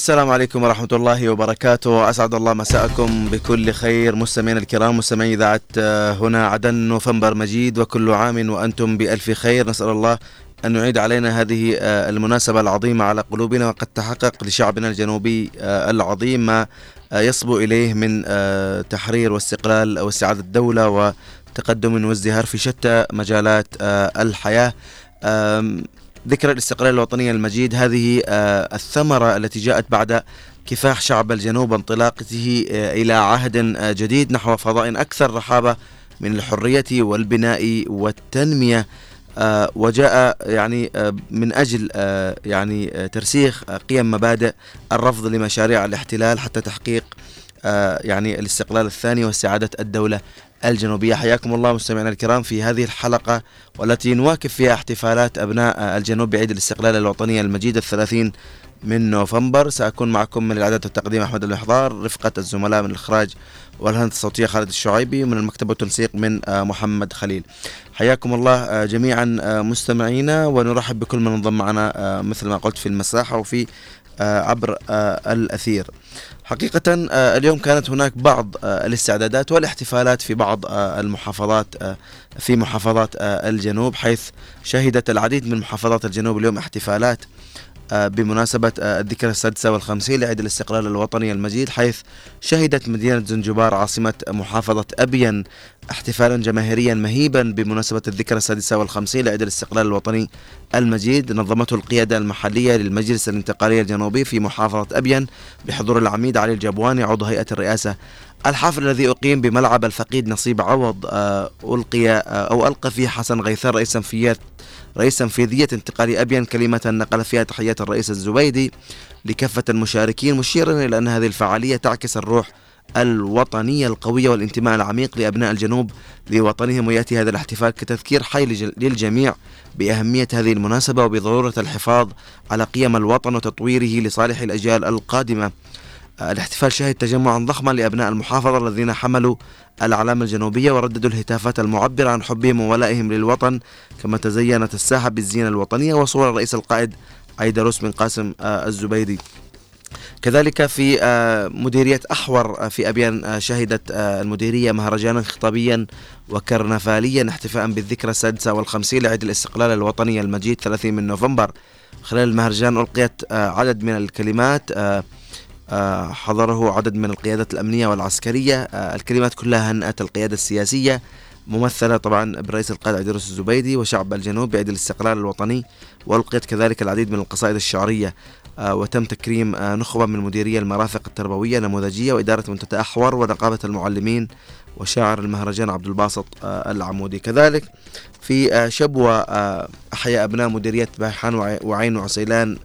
السلام عليكم ورحمة الله وبركاته. أسعد الله مساءكم بكل خير. مستمعينا الكرام مستمعي إذاعة آه، هنا عدن نوفمبر مجيد وكل عام وأنتم بألف خير. نسأل الله أن يعيد علينا هذه آه، المناسبة العظيمة على قلوبنا وقد تحقق لشعبنا الجنوبي آه، العظيم ما يصبو إليه من تحرير واستقلال واستعادة الدولة وتقدم وازدهار في شتى مجالات الحياة. ذكرى الاستقلال الوطني المجيد. هذه آه، الثمرة التي جاءت بعد كفاح شعب الجنوب انطلاقته آه، إلى عهد آه، جديد نحو فضاء أكثر رحابة من الحرية والبناء والتنمية. وجاء يعني من أجل يعني ترسيخ قيم مبادئ الرفض لمشاريع الاحتلال حتى تحقيق يعني الاستقلال الثاني واستعادة الدولة الجنوبية. حياكم الله مستمعينا الكرام في هذه الحلقة والتي نواكب فيها احتفالات أبناء الجنوب بعيد الاستقلال الوطني المجيد الثلاثين من نوفمبر. سأكون معكم من الإعداد والتقديم أحمد المحضار رفقة الزملاء من الإخراج والهندسة الصوتية خالد الشعيبي ومن المكتب والتنسيق من آه، محمد خليل. حياكم الله آه، جميعا آه، مستمعينا ونرحب بكل من انضم معنا مثل ما قلت في المساحة وفي عبر الأثير. حقيقة آه، اليوم كانت هناك بعض آه، الاستعدادات والاحتفالات في بعض آه، المحافظات في محافظات الجنوب حيث شهدت العديد من محافظات الجنوب اليوم احتفالات. بمناسبة الذكرى السادسة والخمسين لعيد الاستقلال الوطني المجيد حيث شهدت مدينة زنجبار عاصمة محافظة أبين احتفالا جماهيريا مهيبا بمناسبة الذكرى السادسة والخمسين لعيد الاستقلال الوطني المجيد. نظمته القيادة المحلية للمجلس الانتقالي الجنوبي في محافظة أبين بحضور العميد علي الجابواني عضو هيئة الرئاسة الحفل الذي أقيم بملعب الفقيد نصيب عوض آه، ألقي آه، أو ألقى فيه حسن غيثار رئيس تنفيذية رئيس تنفيذية انتقالي أبين كلمة نقل فيها تحيات الرئيس الزبيدي لكافة المشاركين مشيرا إلى أن هذه الفعالية تعكس الروح الوطنية القوية والانتماء العميق لأبناء الجنوب لوطنهم ويأتي هذا الاحتفال كتذكير حي للجميع بأهمية هذه المناسبة وبضرورة الحفاظ على قيم الوطن وتطويره لصالح الأجيال القادمة. الاحتفال شهد تجمعا ضخما لأبناء المحافظة الذين حملوا الأعلام الجنوبية ورددوا الهتافات المعبرة عن حبهم وولائهم للوطن كما تزينت الساحة بالزينة الوطنية وصور الرئيس القائد عيدروس بن قاسم آه، الزبيدي. كذلك في آه، مديرية أحور آه، في أبيان شهدت المديرية مهرجانا خطابيا وكرنفاليا احتفاء بالذكرى السادسة والخمسين لعيد الاستقلال الوطني المجيد 30 من نوفمبر. خلال المهرجان ألقيت عدد من الكلمات حضره عدد من القيادات الأمنية والعسكرية. آه، الكلمات كلها هنأت القيادة السياسية. ممثلة طبعا بالرئيس القائد عيدروس الزبيدي وشعب الجنوب بعيد الاستقلال الوطني. وألقيت كذلك العديد من القصائد الشعرية. آه، وتم تكريم نخبة من مديرية المرافق التربوية نموذجية وإدارة منتدى أحور ونقابة المعلمين وشاعر المهرجان عبد الباسط العمودي. كذلك في شبوة أحيا أبناء مديرية باحان وعين وعسيلان آه،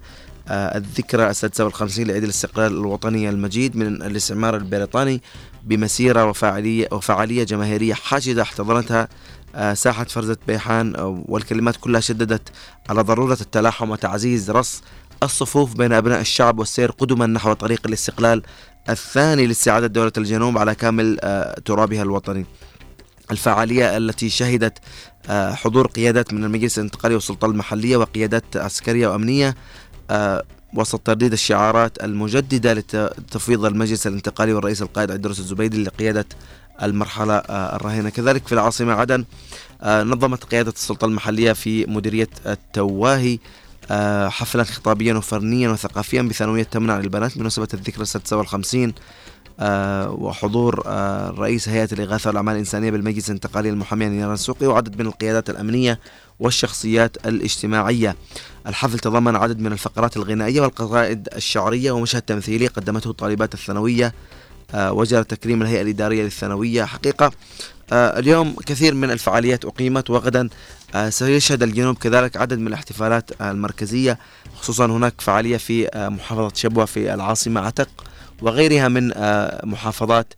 الذكرى السادسة والخمسين لعيد الاستقلال الوطني المجيد من الاستعمار البريطاني بمسيرة وفعالية, وفعالية جماهيرية حاشدة احتضنتها آه، ساحة فرزة بيحان آه، والكلمات كلها شددت على ضرورة التلاحم وتعزيز رص الصفوف بين أبناء الشعب والسير قدما نحو طريق الاستقلال الثاني لاستعادة دولة الجنوب على كامل ترابها الوطني. الفعالية التي شهدت حضور قيادات من المجلس الانتقالي والسلطة المحلية وقيادات عسكرية وأمنية آه، وسط ترديد الشعارات المجددة لتفويض المجلس الانتقالي والرئيس القائد عيدروس الزبيدي لقيادة المرحلة آه، الراهنة. كذلك في العاصمة عدن آه، نظمت قيادة السلطة المحلية في مديرية التواهي حفلا خطابيا وفنيا وثقافيا بثانوية تمنع للبنات بمناسبة الذكرى السادسة والخمسين وحضور رئيس هيئة الإغاثة والأعمال الإنسانية بالمجلس الانتقالي المحامي نيران السوقي وعدد من القيادات الأمنية والشخصيات الاجتماعية. الحفل تضمن عدد من الفقرات الغنائية والقصائد الشعرية ومشهد تمثيلي قدمته طالبات الثانوية آه، وجرى تكريم الهيئة الإدارية للثانوية. حقيقة آه، اليوم كثير من الفعاليات أقيمت وغدا آه، سيشهد الجنوب كذلك عدد من الاحتفالات المركزية. خصوصا هناك فعالية في محافظة شبوة في العاصمة عتق وغيرها من محافظات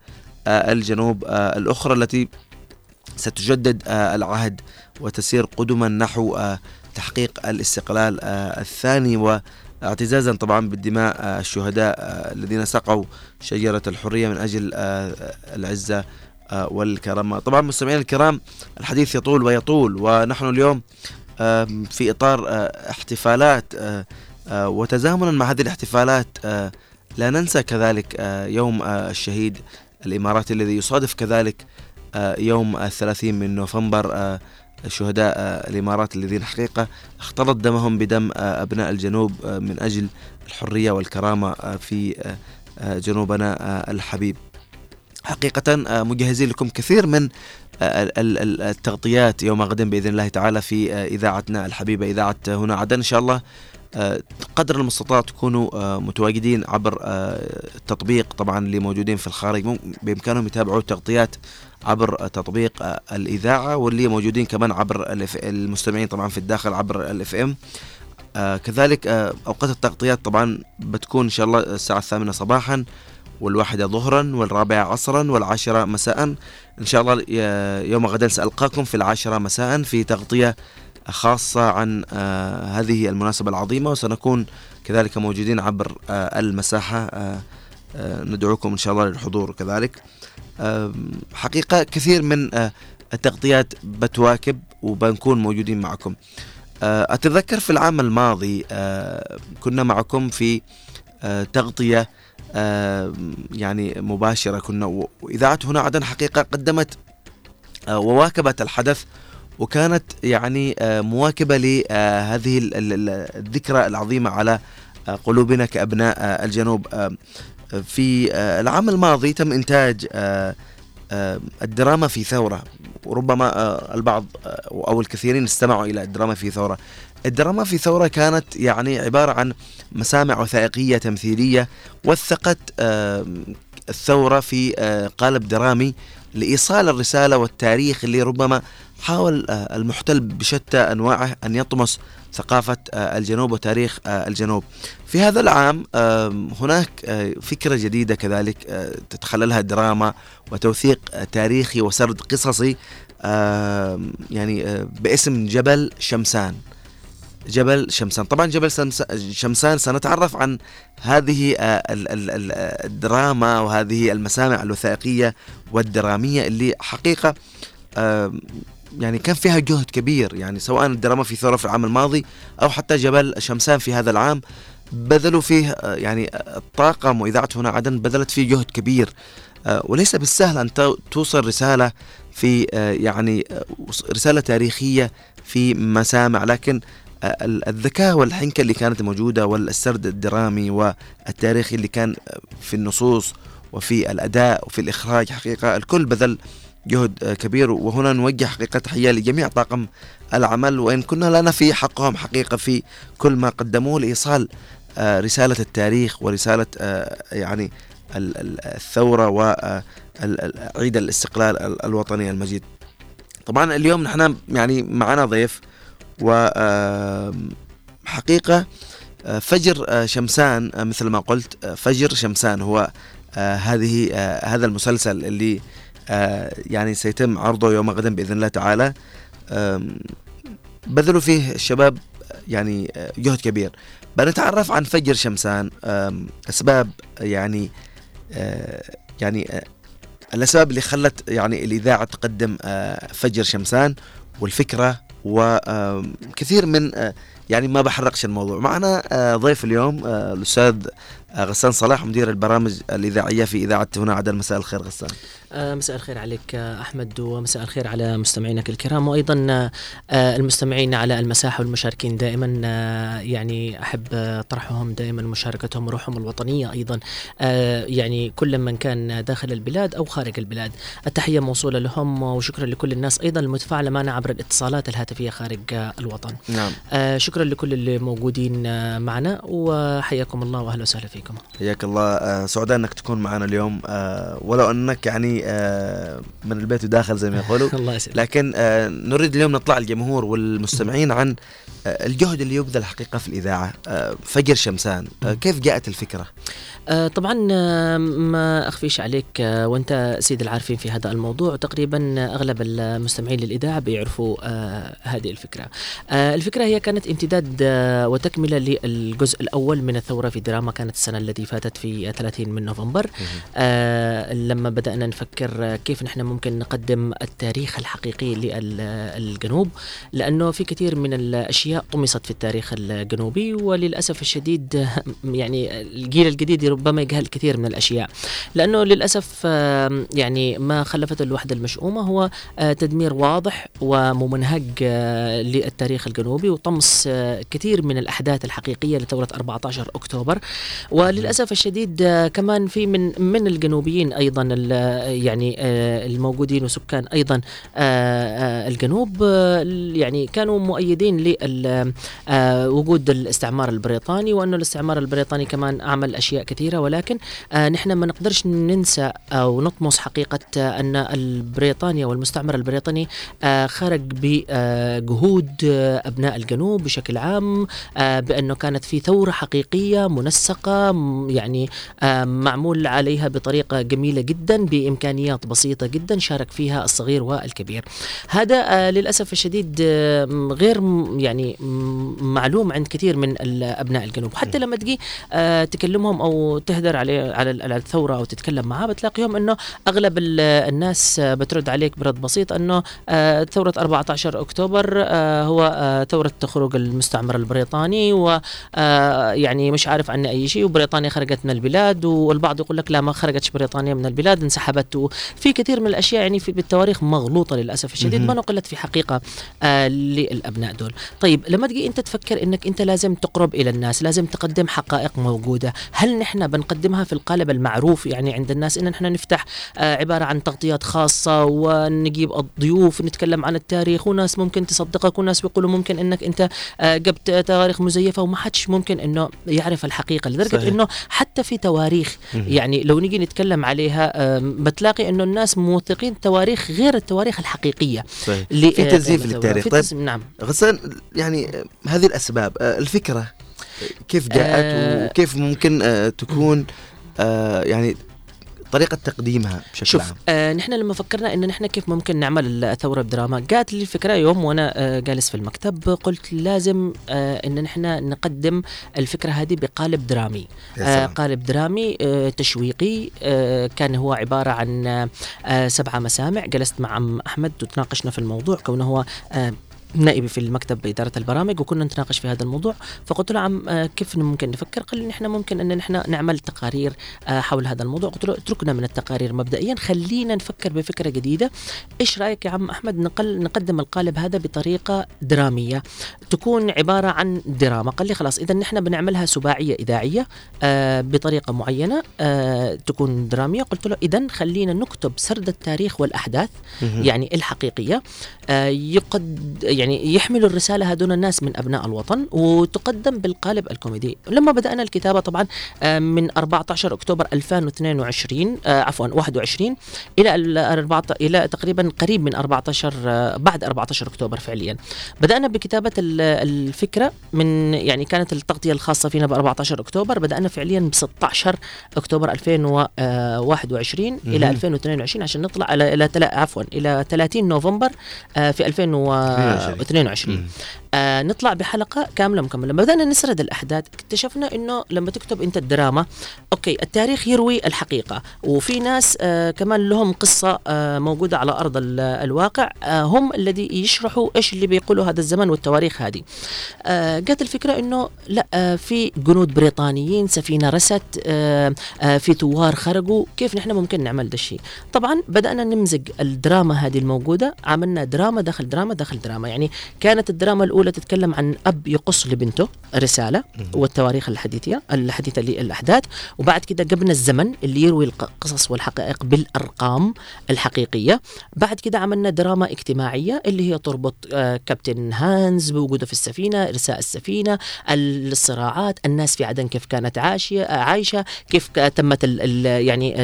الجنوب الأخرى التي ستجدد العهد وتسير قدما نحو تحقيق الاستقلال آه، الثاني. واعتزازا طبعا بالدماء آه، الشهداء آه، الذين سقوا شجرة الحرية من أجل العزة والكرامة. طبعا مستمعينا الكرام الحديث يطول ويطول ونحن اليوم في إطار احتفالات وتزامنا مع هذه الاحتفالات لا ننسى كذلك يوم الشهيد الإماراتي الذي يصادف كذلك يوم الثلاثين من نوفمبر شهداء الإمارات الذين حقيقة اختلط دمهم بدم أبناء الجنوب من أجل الحرية والكرامة في جنوبنا الحبيب. حقيقة مجهزين لكم كثير من التغطيات يوم غد بإذن الله تعالى في إذاعتنا الحبيبة إذاعة هنا عدن. إن شاء الله قدر المستطاع تكونوا متواجدين عبر التطبيق طبعا اللي موجودين في الخارج. بإمكانهم يتابعوا التغطيات عبر تطبيق الإذاعة واللي موجودين كمان عبر المستمعين طبعا في الداخل عبر الاف ام كذلك أوقات التغطيات طبعا بتكون إن شاء الله الساعة الثامنة صباحا والواحدة ظهرا والرابعة عصرا والعاشرة مساء. إن شاء الله يوم غدا سألقاكم في العاشرة مساء في تغطية خاصة عن هذه المناسبة العظيمة وسنكون كذلك موجودين عبر المساحة. ندعوكم إن شاء الله للحضور كذلك. حقيقة كثير من التغطيات بتواكب وبنكون موجودين معكم. أتذكر في العام الماضي كنا معكم في تغطية يعني مباشرة كنا وإذاعة هنا عدن حقيقة قدمت وواكبت الحدث وكانت يعني مواكبة لهذه الذكرى العظيمة على قلوبنا كأبناء الجنوب. في العام الماضي تم إنتاج الدراما في ثورة. وربما البعض أو الكثيرين استمعوا إلى الدراما في ثورة. الدراما في ثورة كانت يعني عبارة عن مسامع وثائقية تمثيلية وثقت الثورة في قالب درامي لإيصال الرسالة والتاريخ اللي ربما حاول المحتل بشتى أنواعه أن يطمس ثقافة الجنوب وتاريخ الجنوب. في هذا العام هناك فكرة جديدة كذلك تتخللها الدراما وتوثيق تاريخي وسرد قصصي يعني باسم جبل شمسان. جبل شمسان. طبعا جبل شمسان سنتعرف عن هذه الدراما وهذه المسامع الوثائقية والدرامية اللي حقيقة يعني كان فيها جهد كبير. يعني سواء الدراما في ثورة في العام الماضي أو حتى جبل شمسان في هذا العام بذلوا فيه يعني الطاقم وإذاعة هنا عدن بذلت فيه جهد كبير. وليس بالسهل أن توصل رسالة في يعني رسالة تاريخية في مسامع. لكن الذكاء والحنكة اللي كانت موجودة والسرد الدرامي والتاريخي اللي كان في النصوص وفي الأداء وفي الإخراج حقيقة الكل بذل جهد كبير. وهنا نوجه حقيقة تحية لجميع طاقم العمل. وإن كنا لا نفي حقهم حقيقة في كل ما قدموه لإيصال رسالة التاريخ ورسالة يعني الثورة وعيد الاستقلال الوطني المجيد. طبعا اليوم نحن يعني معنا ضيف وحقيقة فجر شمسان مثل ما قلت فجر شمسان هو هذه هذا المسلسل اللي يعني سيتم عرضه يوم غدا بإذن الله تعالى. بذلوا فيه الشباب يعني جهد كبير. بنتعرف عن فجر شمسان أسباب يعني يعني الأسباب اللي خلت يعني الإذاعة تقدم فجر شمسان والفكرة وكثير من يعني ما بحرقش الموضوع. معنا ضيف اليوم الأستاذ غسان صلاح مدير البرامج الإذاعية في إذاعة هنا عدن مساء الخير غسان. آه، مساء الخير عليك آه، أحمد ومساء الخير على مستمعينك الكرام. وأيضا آه، المستمعين على المساحة والمشاركين دائما يعني أحب طرحهم دائما مشاركتهم وروحهم الوطنية أيضا. يعني كل من كان داخل البلاد أو خارج البلاد التحية موصولة لهم وشكرا لكل الناس أيضا المتفاعلة معنا عبر الاتصالات الهاتفية خارج الوطن. نعم. شكرا لكل اللي موجودين معنا وحياكم الله وأهلا وسهلا فيكم. حياك الله. سعداء أنك تكون معنا اليوم. ولو أنك يعني آه، من البيت وداخل زي ما يقولوا. الله يسلمك لكن آه، نريد اليوم نطلع الجمهور والمستمعين عن آه، الجهد اللي يبذل حقيقة في الإذاعة. فجر شمسان كيف جاءت الفكرة؟ آه، طبعا آه، ما أخفيش عليك آه، وأنت سيد العارفين في هذا الموضوع تقريبا أغلب المستمعين للإذاعة بيعرفوا هذه الفكرة. الفكرة هي كانت امتداد وتكملة للجزء الأول من الثورة في دراما كانت السنة الذي فاتت في 30 من نوفمبر. آه لما بدأنا نفكر كيف نحن ممكن نقدم التاريخ الحقيقي للجنوب لأنه في كثير من الأشياء طمست في التاريخ الجنوبي وللأسف الشديد يعني الجيل الجديد ربما يجهل كثير من الأشياء. لأنه للأسف آه يعني ما خلفته الوحدة المشؤومة هو آه تدمير واضح وممنهج آه للتاريخ الجنوبي وطمس كثير من الأحداث الحقيقية لثورة 14 أكتوبر. وللأسف الشديد آه كمان في من من الجنوبيين أيضا يعني آه الموجودين وسكان أيضا آه الجنوب يعني كانوا مؤيدين لوجود الاستعمار البريطاني وأنه الاستعمار البريطاني كمان عمل أشياء كثيرة. ولكن نحن ما نقدرش ننسى أو نطمس حقيقة أن البريطانيا والمستعمر البريطاني خرج بجهود أبناء الجنوب بشكل عام بأنه كانت في ثورة حقيقية منسقة يعني معمول عليها بطريقة جميلة جدا بإمكانيات بسيطة جدا شارك فيها الصغير والكبير. هذا للأسف الشديد غير يعني معلوم عند كثير من أبناء الجنوب. حتى لما تجي تكلمهم أو تهدر عليه على الثورة أو تتكلم معاه بتلاقيهم أنه أغلب الناس بترد عليك برد بسيط أنه ثورة 14 أكتوبر هو ثورة خروج المستعمر البريطاني و يعني مش عارف عنه أي شيء وبريطانيا خرجت من البلاد والبعض يقول لك لا ما خرجتش بريطانيا من البلاد انسحبت. وفي كثير من الأشياء يعني في بالتواريخ مغلوطة للأسف الشديد ما نقلت في حقيقة للأبناء دول. طيب لما تجي أنت تفكر أنك أنت لازم تقرب إلى الناس لازم تقدم حقائق موجودة هل نحن بنقدمها في القالب المعروف يعني عند الناس إن نحن نفتح عبارة عن تغطيات خاصة ونجيب الضيوف ونتكلم عن التاريخ وناس ممكن تصدقك وناس بيقولوا ممكن إنك أنت جبت تواريخ مزيفة وما حدش ممكن إنه يعرف الحقيقة؟ لدرجة. إنه حتى في تواريخ يعني لو نيجي نتكلم عليها بتلاقي إنه الناس موثقين تواريخ غير التواريخ الحقيقية. صحيح. في تزييف للتاريخ. طيب نعم. غسان يعني هذه الأسباب الفكرة كيف جاءت آه وكيف ممكن آه تكون آه يعني طريقة تقديمها بشكل شوف عام. آه نحن لما فكرنا انه نحن كيف ممكن نعمل الثورة بدراما جات لي الفكرة يوم وأنا آه جالس في المكتب قلت لازم آه إن نحن نقدم الفكرة هذه بقالب درامي. آه قالب درامي آه تشويقي آه كان هو عبارة عن آه سبعة مسامع. جلست مع عم أحمد وتناقشنا في الموضوع كونه هو آه نائبي في المكتب بإدارة البرامج وكنا نتناقش في هذا الموضوع فقلت له عم كيف ممكن نفكر؟ قال لي نحن ممكن أن نحن نعمل تقارير حول هذا الموضوع. قلت له اتركنا من التقارير مبدئيا خلينا نفكر بفكرة جديدة. إيش رأيك يا عم أحمد؟ نقل نقدم القالب هذا بطريقة درامية تكون عبارة عن دراما. قال لي خلاص إذا نحن بنعملها سباعية إذاعية بطريقة معينة تكون درامية. قلت له إذا خلينا نكتب سرد التاريخ والأحداث يعني الحقيقية يقد يعني يحمل الرسالة هذول الناس من أبناء الوطن وتقدم بالقالب الكوميدي. لما بدأنا الكتابة طبعا من 14 أكتوبر 2022 عفوا 21 إلى إلى تقريبا قريب من 14 بعد 14 أكتوبر فعليا. بدأنا بكتابة الفكرة من يعني كانت التغطية الخاصة فينا ب 14 أكتوبر بدأنا فعليا ب 16 أكتوبر 2021 إلى 2022 عشان نطلع إلى عفوا إلى 30 نوفمبر في 2022 22 آه نطلع بحلقة كاملة مكملة. لما بدانا نسرد الأحداث. اكتشفنا إنه لما تكتب أنت الدراما أوكي التاريخ يروي الحقيقة. وفي ناس آه كمان لهم قصة آه موجودة على أرض الواقع. آه هم الذي يشرحوا إيش اللي بيقولوا هذا الزمن والتواريخ هذه. آه جت الفكرة إنه لا آه في جنود بريطانيين سفينة رست آه آه في ثوار خرجوا كيف نحن ممكن نعمل ده الشيء؟ طبعا بدأنا نمزج الدراما هذه الموجودة. عملنا دراما داخل دراما داخل دراما. يعني كانت الدراما الأولى تتكلم عن أب يقص لبنته رسالة والتواريخ الحديثية الحديثة للأحداث. وبعد كده جبنا الزمن اللي يروي القصص والحقائق بالأرقام الحقيقية. بعد كده عملنا دراما اجتماعية اللي هي تربط آه كابتن هانز بوجوده في السفينة إرساء السفينة الصراعات الناس في عدن كيف كانت عايشة عايشة كيف تمت ال ال يعني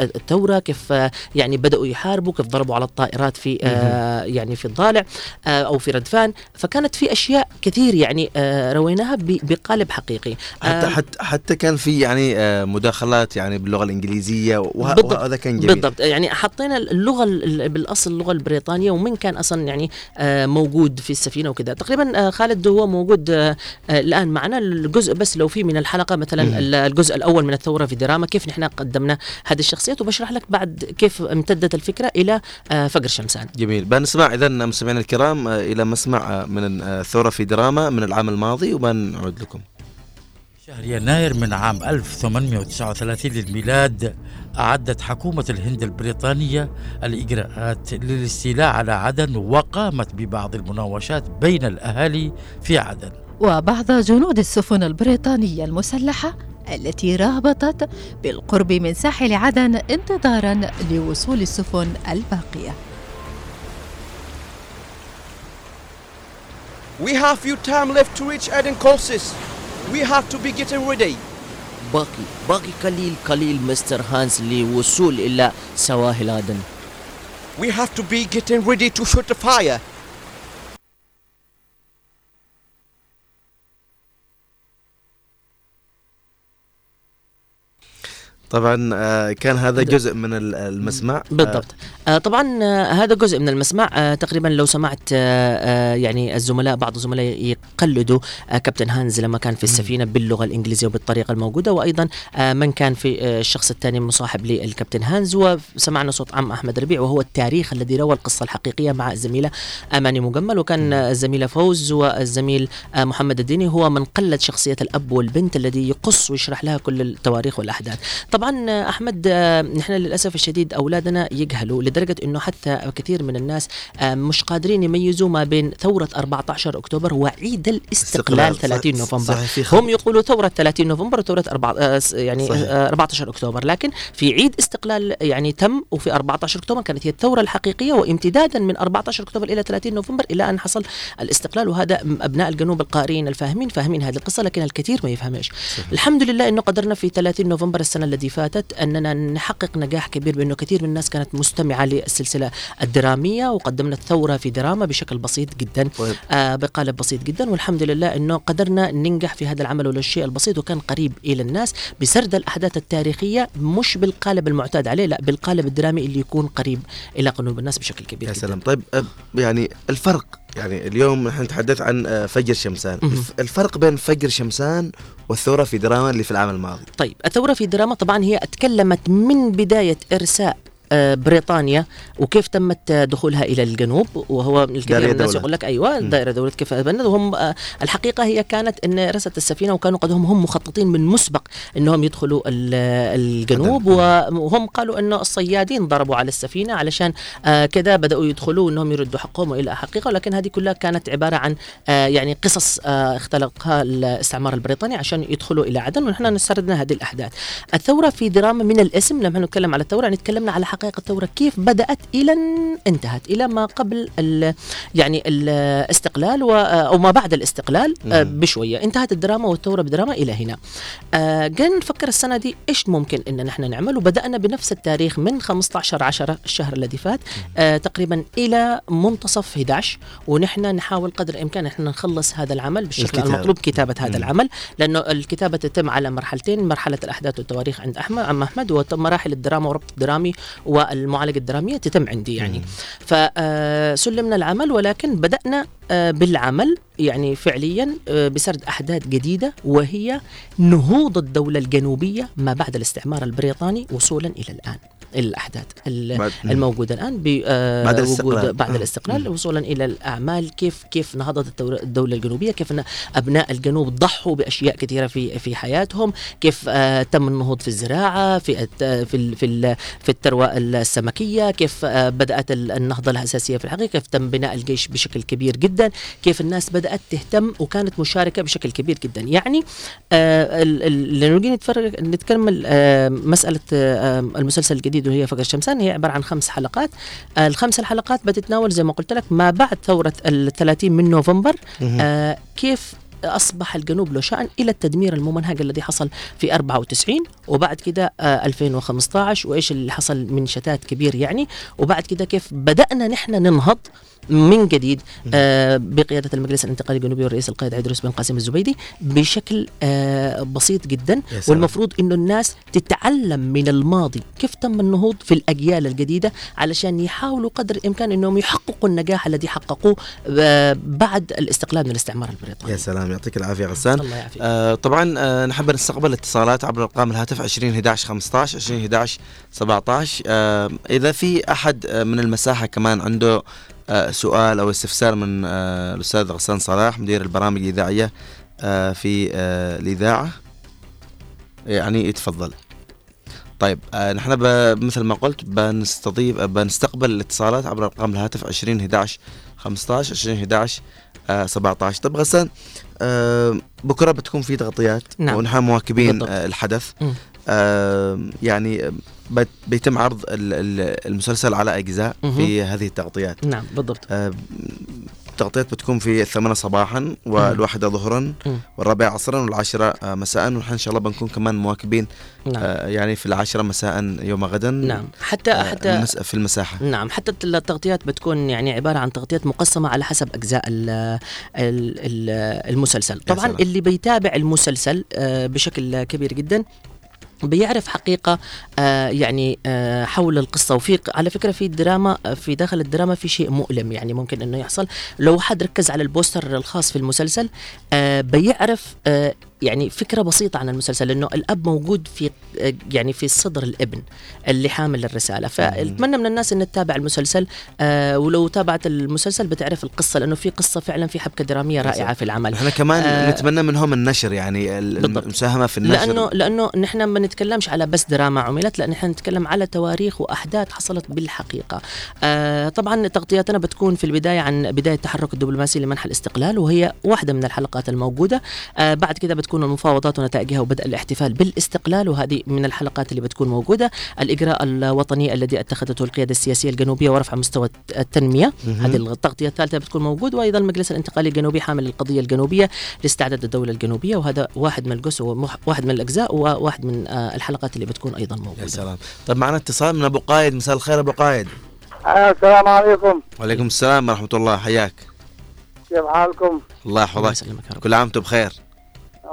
الثورة كيف يعني بدأوا يحاربوا كيف ضربوا على الطائرات في آه يعني في الضالع آه أو في ردفان. فكانت في أشياء كثير يعني آه رويناها بقالب حقيقي. حتى حتى حتى كان في يعني آه، مداخلات يعني باللغة الإنجليزية وه- بالضبط. وهذا كان جميل. بالضبط. يعني حطينا اللغة ال- بالأصل اللغة البريطانية ومن كان أصلا يعني آه، موجود في السفينة وكذا. تقريبا خالد هو موجود الآن معنا. الجزء بس لو في من الحلقة مثلا الجزء الأول من الثورة في دراما كيف نحن قدمنا هذه الشخصيات؟ وبشرح لك بعد كيف امتدت الفكرة إلى فقر شمسان. جميل. بنسمع اذا مستمعينا الكرام إلى مسمع من ثورة في دراما من العام الماضي وبنعود لكم. شهر يناير من عام 1839 للميلاد أعدت حكومة الهند البريطانية الإجراءات للاستيلاء على عدن وقامت ببعض المناوشات بين الأهالي في عدن. وبعض جنود السفن البريطانية المسلحة التي رابطت بالقرب من ساحل عدن انتظارا لوصول السفن الباقية. We have few time left to reach Aden courses. We have to be getting ready. باقي باقي قليل قليل مستر هانس للوصول الى سواحل عدن We have to be getting ready to shoot the fire. طبعا آه، كان هذا جزء من ال- المسمع. بالضبط. آه طبعا آه هذا جزء من المسمع. آه تقريبا لو سمعت آه آه يعني الزملاء بعض الزملاء يقلدوا آه كابتن هانز لما كان في السفينة باللغة الإنجليزية وبالطريقة الموجودة وأيضا آه من كان في آه الشخص الثاني مصاحب للكابتن هانز وسمعنا صوت عم أحمد ربيع وهو التاريخ الذي روى القصة الحقيقية مع الزميلة أماني مجمل وكان آه الزميلة فوز والزميل آه محمد الديني هو من قلد شخصية الأب والبنت الذي يقص ويشرح لها كل التواريخ والأحداث. طبعا آه، أحمد آه، نحن للأسف الشديد أولادنا يجهلوا لدرجة إنه حتى كثير من الناس آه، مش قادرين يميزوا ما بين ثورة 14 أكتوبر وعيد الاستقلال 30 صح- نوفمبر. صحيح هم يقولوا ثورة 30 نوفمبر وثورة أربعة آه، س- يعني صحيح. آه، 14 أكتوبر. لكن في عيد استقلال يعني تم وفي 14 أكتوبر كانت هي الثورة الحقيقية وامتدادا من 14 أكتوبر إلى 30 نوفمبر إلى أن حصل الاستقلال. وهذا أبناء الجنوب القارئين الفاهمين فاهمين هذه القصة لكن الكثير ما يفهمش الحمد لله إنه قدرنا في 30 نوفمبر السنة التي فاتت أننا نحقق نجاح كبير بأنه كثير من الناس كانت مستمعة للسلسلة الدرامية وقدمنا الثورة في دراما بشكل بسيط جدا طيب. آه بقالب بسيط جدا والحمد لله أنه قدرنا ننجح في هذا العمل والشيء البسيط وكان قريب إلى الناس بسرد الأحداث التاريخية مش بالقالب المعتاد عليه لا بالقالب الدرامي اللي يكون قريب إلى قلوب الناس بشكل كبير يا. سلام طيب يعني الفرق يعني اليوم نحن نتحدث عن آه، فجر شمسان. الفرق بين فجر شمسان والثورة في دراما اللي في العام الماضي. طيب الثورة في دراما طبعا هي تكلمت من بداية إرساء بريطانيا وكيف تمت آه، دخولها إلى الجنوب وهو الكثير من الناس. يقول لك أيوه. دائرة دولة كيف بند وهم آه، الحقيقة هي كانت إن رست السفينة وكانوا قد هم هم مخططين من مسبق إنهم يدخلوا ال- الجنوب. وهم قالوا انه الصيادين ضربوا على السفينة علشان آه، كذا بدأوا يدخلوا إنهم يردوا حقهم والى حقيقة ولكن هذه كلها كانت عبارة عن آه، يعني قصص آه، اختلقها الاستعمار البريطاني عشان يدخلوا إلى عدن ونحن نستردنا هذه الأحداث. الثورة في دراما من الاسم لما نتكلم على الثورة نتكلمنا على حقائق الثوره كيف بدأت إلى أن انتهت إلى ما قبل ال يعني الاستقلال و- أو ما بعد الاستقلال آه، مم. بشوية انتهت الدراما والثوره بدراما إلى هنا. آه، قلنا نفكر السنة دي إيش ممكن إن نحن نعمل وبدأنا بنفس التاريخ من 15 10 الشهر الذي فات آه، تقريبا إلى منتصف 11 ونحن نحاول قدر الإمكان إحنا نخلص هذا العمل بالشكل الكتابة. المطلوب كتابة هذا مم. العمل لأنه الكتابة تتم على مرحلتين مرحلة الأحداث والتواريخ عند أحمد عم أحمد ومراحل الدراما وربط الدرامي والمعالجة الدرامية تتم عندي يعني. فسلمنا العمل ولكن بدأنا آه، بالعمل يعني فعليا آه، بسرد أحداث جديدة وهي نهوض الدولة الجنوبية ما بعد الاستعمار البريطاني وصولا إلى الآن الأحداث ال- بعد- الموجودة الآن آه، بعد الاستقلال. بعد آه. الاستقلال. وصولا إلى الأعمال كيف كيف نهضت الدولة الجنوبية كيف إن أبناء الجنوب ضحوا بأشياء كثيرة في في حياتهم كيف آه، تم النهوض في الزراعة في في في في الثروة السمكية كيف آه، بدأت ال- النهضة الأساسية في الحقيقة كيف تم بناء الجيش بشكل كبير جدا كيف الناس بدأت تهتم وكانت مشاركة بشكل كبير جدا يعني لما نجي نتفرج نتكمل آه، مسألة المسلسل الجديد وهي فقر الشمسان. هي عبارة عن خمس حلقات. آه، الخمس الحلقات بتتناول زي ما قلت لك ما بعد ثورة ال 30 من نوفمبر. آه، كيف أصبح الجنوب له شان إلى التدمير الممنهج الذي حصل في 94 وبعد كده آه 2015 وإيش اللي حصل من شتات كبير يعني وبعد كده كيف بدأنا نحن ننهض من جديد آه بقيادة المجلس الانتقالي الجنوبي والرئيس القائد عيدروس بن قاسم الزبيدي بشكل آه بسيط جدا. والمفروض إنه الناس تتعلم من الماضي كيف تم النهوض في الأجيال الجديدة علشان يحاولوا قدر الإمكان إنهم يحققوا النجاح الذي حققوه آه بعد الاستقلال من الاستعمار البريطاني. يا سلام يعطيك العافية غسان. الله يعافيك. آه طبعا آه نحب نستقبل اتصالات عبر ارقام الهاتف 20 11 15 20 11 17 آه إذا في أحد من المساحة كمان عنده سؤال أو استفسار من آه الأستاذ غسان صلاح مدير البرامج الإذاعية آه في آه الإذاعة يعني يتفضل طيب آه نحن مثل ما قلت بنستضيف بنستقبل الاتصالات عبر أرقام الهاتف 20 11 15 20 11 آه 17 طيب غسان آه بكرة بتكون في تغطيات نعم. ونحن مواكبين بالضبط. آه الحدث مم. يعني بيتم عرض ال- ال- المسلسل على أجزاء. في هذه التغطيات. نعم بالضبط. التغطيات بتكون في الثامنة صباحا والواحدة ظهرا. والرابعة عصرا والعاشرة مساء ونحن إن شاء الله بنكون كمان مواكبين نعم. آه، يعني في العاشرة مساء يوم غدا نعم. حتى آه، حتى في المساحة. نعم. حتى التغطيات بتكون يعني عبارة عن تغطيات مقسمة على حسب أجزاء ال ال ال المسلسل. طبعا. اللي بيتابع المسلسل آه، بشكل كبير جدا بيعرف حقيقة آه يعني آه حول القصة. وفي على فكرة في الدراما في داخل الدراما في شيء مؤلم يعني ممكن إنه يحصل. لو حد ركز على البوستر الخاص في المسلسل آه بيعرف آه يعني فكرة بسيطة عن المسلسل انه الأب موجود في يعني في صدر الابن اللي حامل الرسالة فأتمنى من الناس إن تتابع المسلسل آه ولو تابعت المسلسل بتعرف القصة لأنه في قصة فعلا في حبكة درامية رائعة في العمل نحن كمان آه، نتمنى منهم النشر يعني. المساهمة في النشر لأنه لأنه نحن ما نتكلمش على بس دراما عملت لا نحن نتكلم على تواريخ وأحداث حصلت بالحقيقة. آه طبعا تغطياتنا بتكون في البداية عن بداية التحرك الدبلوماسي لمنح الاستقلال وهي واحدة من الحلقات الموجودة. آه بعد كده بتكون المفاوضات ونتائجها وبدء الاحتفال بالاستقلال وهذه من الحلقات اللي بتكون موجودة. الإجراء الوطني الذي أتخذته القيادة السياسية الجنوبية ورفع مستوى التنمية. هذه التغطية الثالثة بتكون موجود وأيضا المجلس الانتقالي الجنوبي حامل القضية الجنوبية لاستعداد الدولة الجنوبية وهذا واحد من الجزء واحد من الأجزاء وواحد من آه، الحلقات اللي بتكون أيضا يا موجوده سلام. طيب معنا اتصال من أبو قايد. مساء الخير أبو قايد. السلام عليكم. وعليكم السلام ورحمة الله. حياك. كيف حالكم؟ الله يحفظك. يا كل عام وأنتم بخير.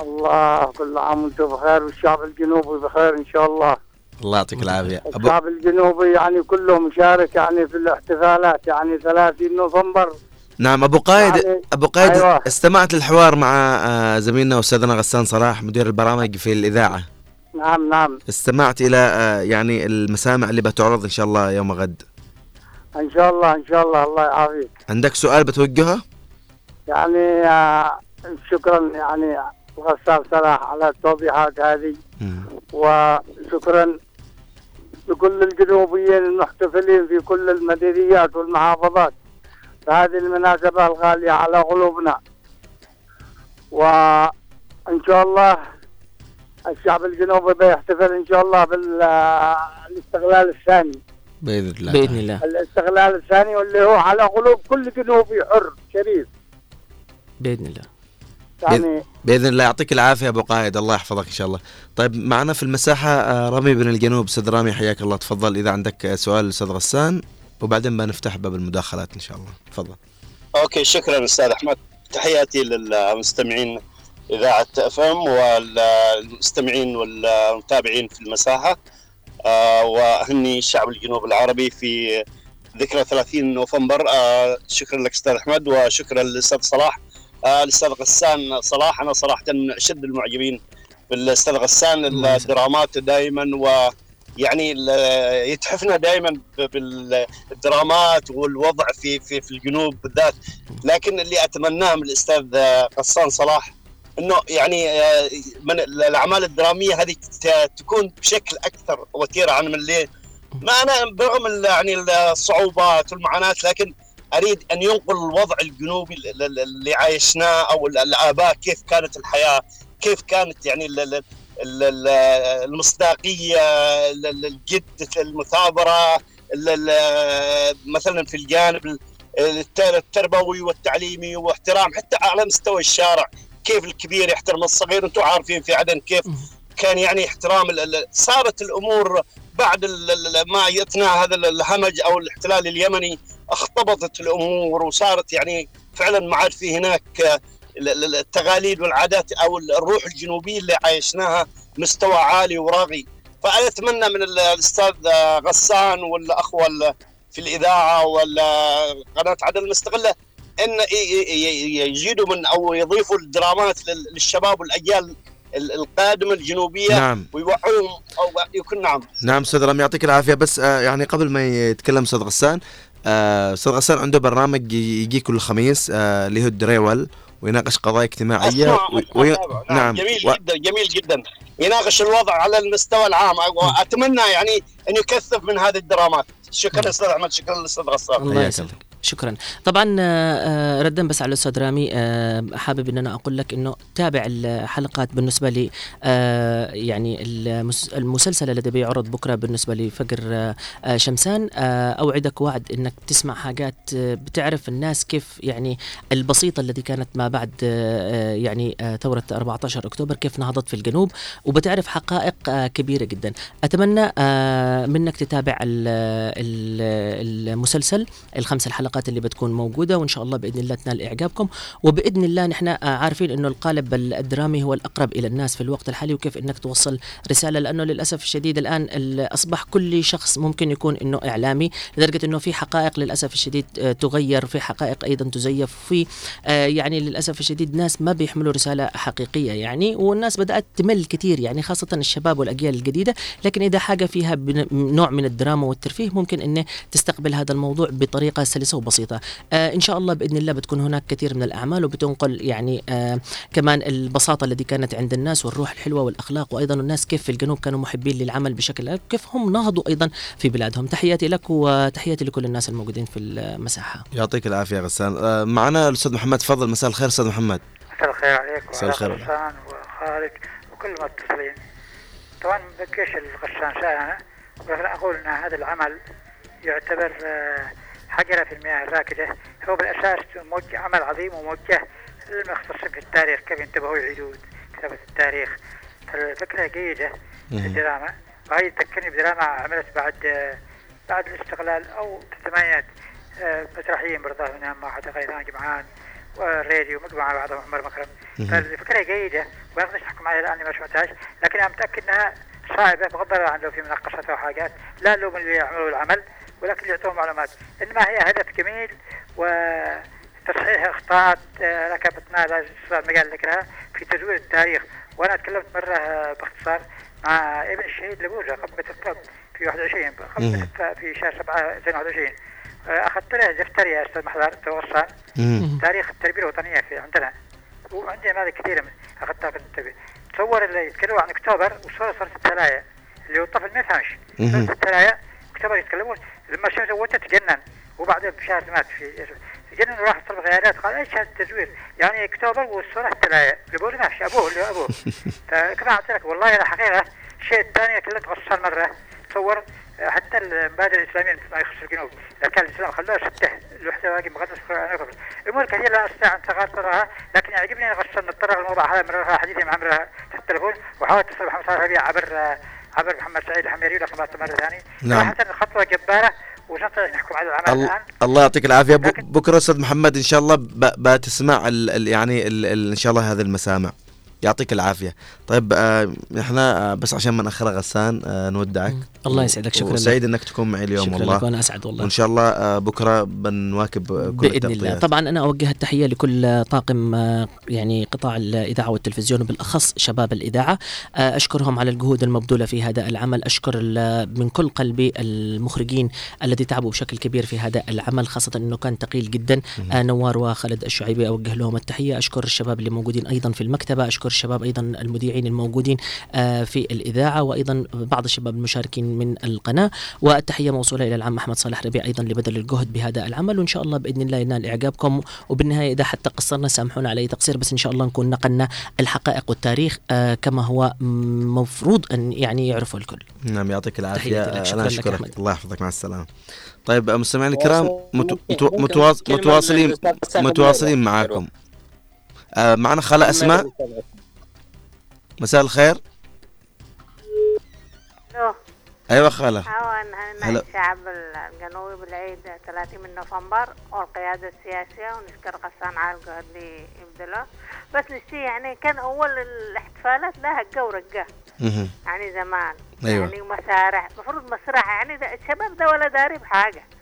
الله كل عام وأنتم بخير والشعب الجنوبي بخير إن شاء الله. الله يعطيك العافية. أبو الشعب الجنوبي يعني كله مشارك يعني في الاحتفالات يعني 30 نوفمبر. نعم أبو قايد يعني- أبو قايد أيوة. استمعت للحوار مع آه، زميلنا استاذنا غسان صلاح مدير البرامج في الإذاعة. نعم نعم. استمعت إلى آه، يعني المسامع اللي بتعرض إن شاء الله يوم غد. إن شاء الله إن شاء الله. الله يعافيك. عندك سؤال بتوجهه؟ يعني آه، شكرا يعني الغسال صلاح على التوضيحات هذه. مم. وشكرا لكل الجنوبيين المحتفلين في كل المديريات والمحافظات. فهذه المناسبة الغالية على قلوبنا. وإن شاء الله الشعب الجنوبي بيحتفل إن شاء الله بالاستغلال الثاني. بإذن الله. بإذن الله. الاستغلال الثاني واللي هو على قلوب كل جنوبي حر شريف. بإذن الله. يعني بإذن الله. يعطيك العافية أبو قايد. الله يحفظك إن شاء الله. طيب معنا في المساحة آه، رامي بن الجنوب. أستاذ رامي حياك الله. تفضل إذا عندك سؤال للاستاذ غسان وبعدين بنفتح باب المداخلات إن شاء الله. تفضل. okay شكرا أستاذ أحمد. تحياتي للمستمعين إذاعة FM والمستمعين والمتابعين في المساحة. آه، واهني الشعب الجنوب العربي في ذكرى 30 نوفمبر. آه، شكرا لك أستاذ أحمد وشكرا للأستاذ صلاح. الأستاذ غسان. صلاح أنا صراحة من أشد المعجبين بالأستاذ غسان. الدرامات دائما و يعني يتحفنا دائما بالدرامات والوضع في في في الجنوب بالذات. لكن اللي أتمناه من الأستاذ غسان صلاح إنه يعني آه، من الأعمال الدرامية هذه تكون بشكل أكثر وتيرة. عن من اللي ما أنا برغم يعني الصعوبات والمعاناة لكن أريد أن ينقل الوضع الجنوبي ال- ال- اللي عايشناه أو ال- الآباء كيف كانت الحياة كيف كانت يعني ال- ال- ال- ال- المصداقية ال- ال- الجد المثابرة ال- ال- مثلا في الجانب ال- الت- التربوي والتعليمي واحترام حتى على مستوى الشارع كيف الكبير يحترم الصغير أنتم عارفين في عدن كيف كان يعني احترام صارت الأمور بعد ما اثناء هذا الهمج أو الاحتلال اليمني اختبطت الأمور وصارت يعني فعلا ما عاد في هناك التقاليد والعادات أو الروح الجنوبية اللي عايشناها مستوى عالي وراقي فأنا أتمنى من الأستاذ غسان والاخوه في الإذاعة ولا قناة عدن المستقله إن يجيدوا من أو يضيفوا الدرامات للشباب والأجيال القادمه الجنوبية نعم. ويوعوهم أو يكون نعم. نعم أستاذ رامي يعطيك العافية. بس آه يعني قبل ما يتكلم أستاذ غسان آه، أستاذ غسان عنده برنامج يجي كل خميس آه اللي هو الدريول ويناقش قضايا اجتماعية و... و... نعم. جميل و... جدا جميل جدا. يناقش الوضع على المستوى العام. واتمنى يعني أن يكثف من هذه الدرامات. شكرا أستاذ أحمد شكرا أستاذ غسان. الله. يسلمك شكرا. طبعا آه، آه، ردا بس على الأستاذ رامي آه، حابب إن أنا أقول لك إنه تابع الحلقات بالنسبة لي يعني المسلسل الذي بيعرض بكرة بالنسبة لفقر شمسان. أوعدك وعد إنك تسمع حاجات بتعرف الناس كيف يعني البسيطة التي كانت ما بعد يعني ثورة 14 أكتوبر كيف نهضت في الجنوب. وبتعرف حقائق كبيرة جدا. أتمنى منك تتابع المسلسل الخمس الحلقات الحلقات اللي بتكون موجودة وإن شاء الله بإذن الله تنال إعجابكم. وبإذن الله نحن آه، عارفين إنه القالب الدرامي هو الأقرب إلى الناس في الوقت الحالي وكيف إنك توصل رسالة. لأنه للأسف الشديد الآن أصبح كل شخص ممكن يكون إنه إعلامي لدرجة إنه في حقائق للأسف الشديد آه، تغير في حقائق أيضا تزيف في آه، يعني للأسف الشديد ناس ما بيحملوا رسالة حقيقية يعني والناس بدأت تمل كثير يعني خاصة الشباب والأجيال الجديدة. لكن إذا حاجة فيها نوع من الدراما والترفيه ممكن إنه تستقبل هذا الموضوع بطريقة سلسة وبسيطة. آه إن شاء الله بإذن الله بتكون هناك كثير من الأعمال وبتنقل يعني آه كمان البساطة التي كانت عند الناس والروح الحلوة والأخلاق وأيضا الناس كيف في الجنوب كانوا محبين للعمل بشكل كيف هم نهضوا أيضا في بلادهم. تحياتي لك وتحياتي لكل الناس الموجودين في المساحة. يعطيك العافية غسان. آه معنا الأستاذ محمد. تفضل. مساء الخير أستاذ محمد. مساء الخير عليك مساء الخير غسان وخالد وكل المتصلين طبعا بكيش الغشان شاء ولكن أقول إن هذا العمل يعتبر آه حجرة في المياه الراكدة هو بالأساس موجه عمل عظيم وموجه. للمختصين في التاريخ كيف ينتبهوا يعيدوا كتابة التاريخ. فالفكرة جيدة في الدراما. وهي تذكرني بدراما عملت بعد بعد الاستقلال أو في الثمانينات. آه، مسرحيين برضه منها مع حتى غيران جمعان والراديو مجموعة بعضهم عمر مكرم. فالفكرة جيدة أقدرش احكم عليها لاني ما شفتهاش. لكن أنا متأكد إنها صعبة بغض النظر عن لو في مناقشات أو حاجات. لا لوم اللي يعملوا العمل. ولكن يعطون معلومات. إنما هي هدف جميل وتصحيح إخطاءات آه، ركبتنا المجال ذكرها في تزوير التاريخ. وأنا تكلمت مرة آه، باختصار مع ابن الشهيد لبوجه قبة الطب في 21 قبة في شهر 7 2021 آه، أخذت له دفتر يا أستاذ محضر توصل تاريخ التربية الوطنية في عندنا. وعندي نماذج كثيرة أخذتها في التربية. تصور اللي يتكلموا عن أكتوبر وصورة صورة الثلايا اللي هو الطفل ما يفهمش صورة الثلايا أكتوبر يتكلمون لما شو سويته تجنن وبعدين بشهر مات في تجنن وراح طلب غيارات. قال إيش هذا التزوير؟ يعني اكتوبر والصورة الثلاثه اللي ما فيش أبوه؟ اللي أبوه. فكما قلت لك والله الحقيقة الشيء الثاني كلمت غسان مرة. تصور حتى المبادئ الإسلامية ما يخص الجنوب. كان الإسلام خلوها سته الوحدة واجب مقدس امور كثيرة لا أستطيع أن تغطرها لكن يعجبني أن غسان نتطرق الموضوع هذا مرة حديثي مع عمرها في التليفون وحاولت اتصل بحمد صالح عبر عبر محمد سعيد الحميري لكن مرة ثانية نعم. خطوة جبارة نحكم على العمل الآن. الله يعطيك العافية. بكرة أستاذ محمد إن شاء الله بتسمع ال ال يعني ال ال إن شاء الله هذه المسامع. يعطيك العافية. طيب آه إحنا آه بس عشان ما ناخر غسان آه نودعك. الله يسعدك شكرا سعيد إنك تكون معي اليوم شكرا والله. لك وأنا أسعد والله. وإن شاء الله آه بكرة بنواكب كل بإذن الله. طبعا أنا أوجه التحية لكل طاقم آه يعني قطاع الإذاعة والتلفزيون وبالأخص شباب الإذاعة. آه أشكرهم على الجهود المبذولة في هذا العمل. أشكر من كل قلبي المخرجين الذي تعبوا بشكل كبير في هذا العمل خاصة إنه كان ثقيل جدا. آه نوار وخالد الشعيبي أوجه لهم التحية. أشكر الشباب اللي موجودين أيضا في المكتبة. أشكر الشباب أيضا المذيعين الموجودين آه، في الإذاعة وأيضا بعض الشباب المشاركين من القناة والتحية موصولة إلى العم أحمد صالح ربيع أيضا لبذل الجهد بهذا العمل وإن شاء الله بإذن الله ينال إعجابكم. وبالنهاية إذا حتى قصرنا سامحونا على أي تقصير بس إن شاء الله نكون نقلنا الحقائق والتاريخ آه، كما هو مفروض أن يعني يعرفه الكل. نعم يعطيك العافية. أنا أشكرك. الله يحفظك. مع السلامة. طيب مستمعينا الكرام متواصلين متواصلين معاكم. آه معنا خالة أسماء. مساء الخير. أيوه خالة. هو نحن الشعب الجنوبي بالعيد 30 من نوفمبر والقيادة السياسية ونشكر غسان على الجهد اللي يبذله. بس نشتي يعني كان أول الاحتفالات لها جو رقة. يعني زمان. أيوة. يعني مسارح. المفروض مسرح يعني ده الشباب ده ولا داري بحاجة. كان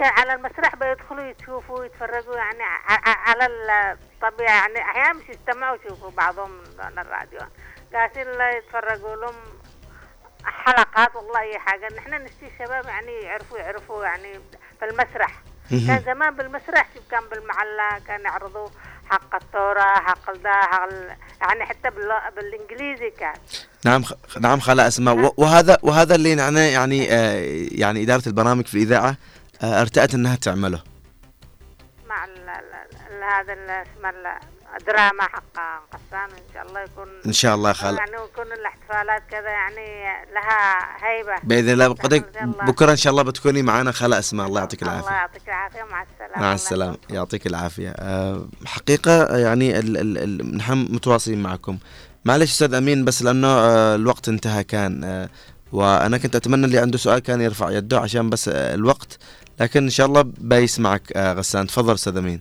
على المسرح بيدخلوا يشوفوا يتفرجوا يعني على الطبيعة يعني أحيانا مش يستمعوا يشوفوا بعضهم من الراديو. قاسين يتفرجوا لهم حلقات والله أي حاجة. نحن نشتي الشباب يعني يعرفوا يعرفوا يعني في المسرح كان زمان بالمسرح شوف كان بالمحلة كان يعرضوا حق الثورة حق الدا حق يعني حتى بالإنجليزي كان. نعم خ... نعم خالة اسماء وهذا وهذا اللي يعني يعني آه يعني إدارة البرامج في الإذاعة آه أرتأت أنها تعمله. مع ال ال هذا اسمه دراما حق قسام إن شاء الله يكون إن شاء الله خال يعني يكون الاحتفالات كذا يعني لها هيبة. بإذن الله. بكرة إن شاء الله بتكوني معنا. خاله أسماء الله يعطيك العافية. الله يعطيك العافية. مع السلامة. مع السلامة. يعطيك العافية. أه حقيقة يعني نحن متواصلين معكم. معلش أستاذ أمين بس لأنه أه الوقت انتهى كان أه وأنا كنت أتمنى اللي عنده سؤال كان يرفع يده عشان بس أه الوقت. لكن إن شاء الله بيسمعك أه غسان. تفضل أستاذ أمين.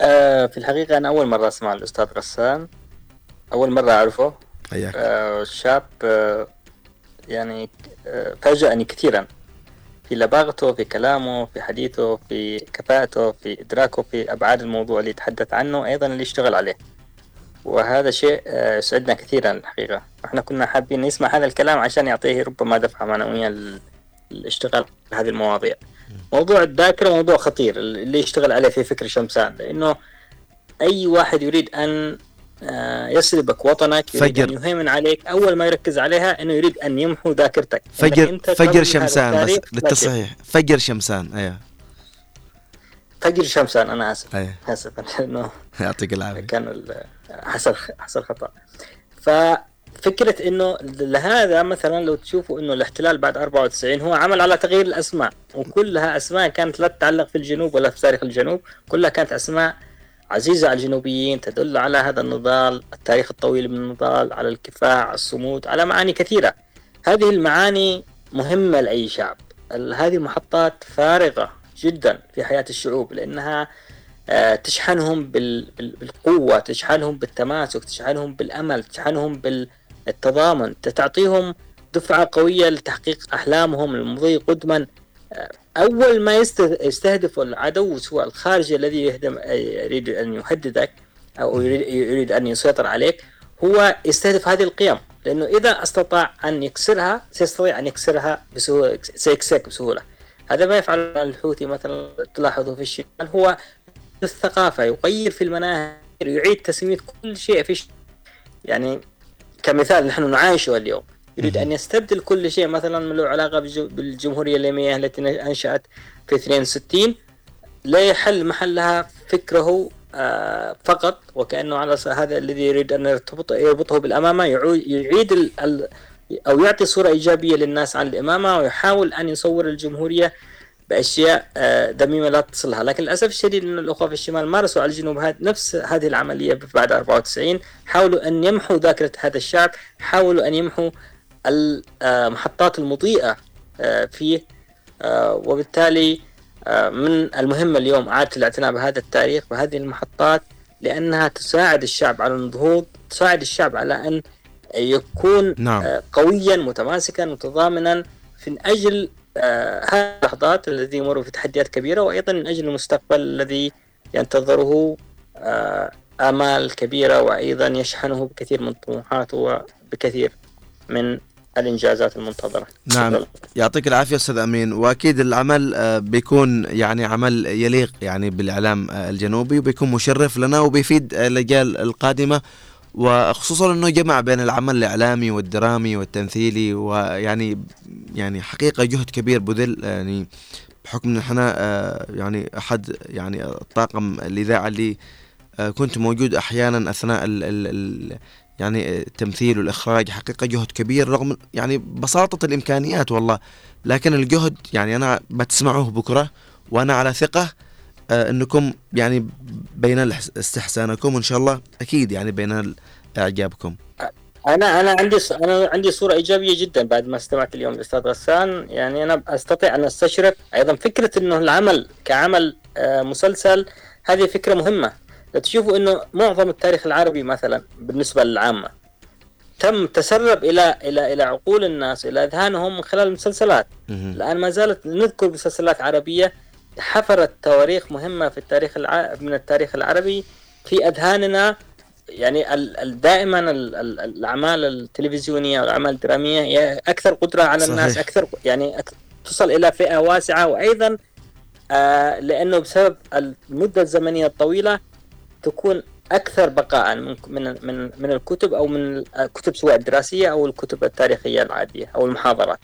آه في الحقيقة أنا أول مرة أسمع الأستاذ غسان. أول مرة أعرفه. حياك. آه شاب آه يعني آه فاجأني كثيرا. في لباغته في كلامه في حديثه في كفاءته في إدراكه في أبعاد الموضوع اللي يتحدث عنه أيضا اللي يشتغل عليه. وهذا شيء آه يسعدنا كثيرا الحقيقة. إحنا كنا حابين نسمع هذا الكلام عشان يعطيه ربما دفعة معنوية للاشتغال في هذه المواضيع. موضوع الذاكرة موضوع خطير اللي يشتغل عليه في فكر شمسان لأنه أي واحد يريد أن يسلبك وطنك يريد فجر. أن يهيمن عليك أول ما يركز عليها أنه يريد أن يمحو ذاكرتك. فجر فجر شمسان بس. للتصحيح. فجر شمسان أيوه. فجر شمسان أنا آسف. أيوه. آسف أنه يعطيك العافية. كان حصل حصل خطأ. ف فكرة إنه لهذا مثلا لو تشوفوا إنه الاحتلال بعد 94 هو عمل على تغيير الأسماء وكلها أسماء كانت لا تتعلق في الجنوب ولا في تاريخ الجنوب كلها كانت أسماء عزيزة على الجنوبيين تدل على هذا النضال التاريخ الطويل من النضال على الكفاح الصمود على معاني كثيرة. هذه المعاني مهمة لأي شعب. هذه المحطات فارغة جدا في حياة الشعوب لأنها تشحنهم بالقوة تشحنهم بالتماسك تشحنهم بالأمل تشحنهم بال التضامن تعطيهم دفعة قوية لتحقيق أحلامهم المضي قدما. أول ما يستهدف العدو سواء الخارجي الذي يهدم يريد أن يهددك أو يريد أن يسيطر عليك هو يستهدف هذه القيم. لأنه إذا أستطاع أن يكسرها سيستطيع أن يكسرها بسهولة سيكسرك بسهولة. هذا ما يفعل الحوثي مثلا تلاحظوا في الشمال هو الثقافة يغير في المناهج يعيد تسمية كل شيء في يعني كمثال نحن نعايشه اليوم. يريد أن يستبدل كل شيء مثلا من له علاقة بالجمهورية اليمنية التي أنشأت في 62 لا يحل محلها فكره آه فقط وكأنه على هذا الذي يريد أن يرتبط يربطه بالأمامة. يعيد أو يعطي صورة إيجابية للناس عن الإمامة ويحاول أن يصور الجمهورية بأشياء ذميمه لا تصلها. لكن للأسف الشديد إن الأخوة في الشمال مارسوا على الجنوب. نفس هذه العملية بعد 94 حاولوا أن يمحوا ذاكرة هذا الشعب. حاولوا أن يمحوا المحطات المضيئه فيه وبالتالي من المهم اليوم إعادة الاعتناء بهذا التاريخ وهذه المحطات لأنها تساعد الشعب على النهوض تساعد الشعب على أن يكون نعم. قويا متماسكا متضامنا من أجل آه هذه اللحظات الذي يمر في تحديات كبيرة وأيضا من أجل المستقبل الذي ينتظره آه آمال كبيرة وأيضا يشحنه بكثير من الطموحات وبكثير من الإنجازات المنتظرة. نعم. يعطيك العافية أستاذ أمين. وأكيد العمل بيكون يعني عمل يليق يعني بالإعلام الجنوبي وبيكون مشرف لنا وبيفيد الأجيال القادمة. وخصوصا إنه جمع بين العمل الإعلامي والدرامي والتمثيلي ويعني يعني حقيقة جهد كبير بذل يعني بحكم إن إحنا يعني أحد يعني الطاقم الإذاعة اللي كنت موجود أحيانا أثناء ال ال يعني التمثيل والإخراج حقيقة جهد كبير رغم يعني بساطة الإمكانيات والله. لكن الجهد يعني أنا بتسمعه بكرة وأنا على ثقة إنكم يعني بين استحسانكم وان شاء الله أكيد يعني بين اعجابكم أنا أنا عندي أنا عندي صورة إيجابية جدا بعد ما استمعت اليوم الأستاذ غسان. يعني أنا أستطيع أن أستشرف أيضا فكرة إنه العمل كعمل آه، مسلسل هذه فكرة مهمة. تشوفوا إنه معظم التاريخ العربي مثلا بالنسبة للعامة تم تسرب إلى إلى إلى عقول الناس إلى إذهانهم من خلال المسلسلات. الآن ما زالت نذكر مسلسلات عربية حفرت تواريخ مهمة في التاريخ الع... من التاريخ العربي في أذهاننا يعني دائما الأعمال التلفزيونية والاعمال الدرامية هي أكثر قدرة على صحيح. الناس أكثر يعني تصل إلى فئة واسعة وأيضا آه لأنه بسبب المدة الزمنية الطويلة تكون أكثر بقاء من من من من الكتب أو من الكتب سواء الدراسية أو الكتب التاريخية العادية أو المحاضرات.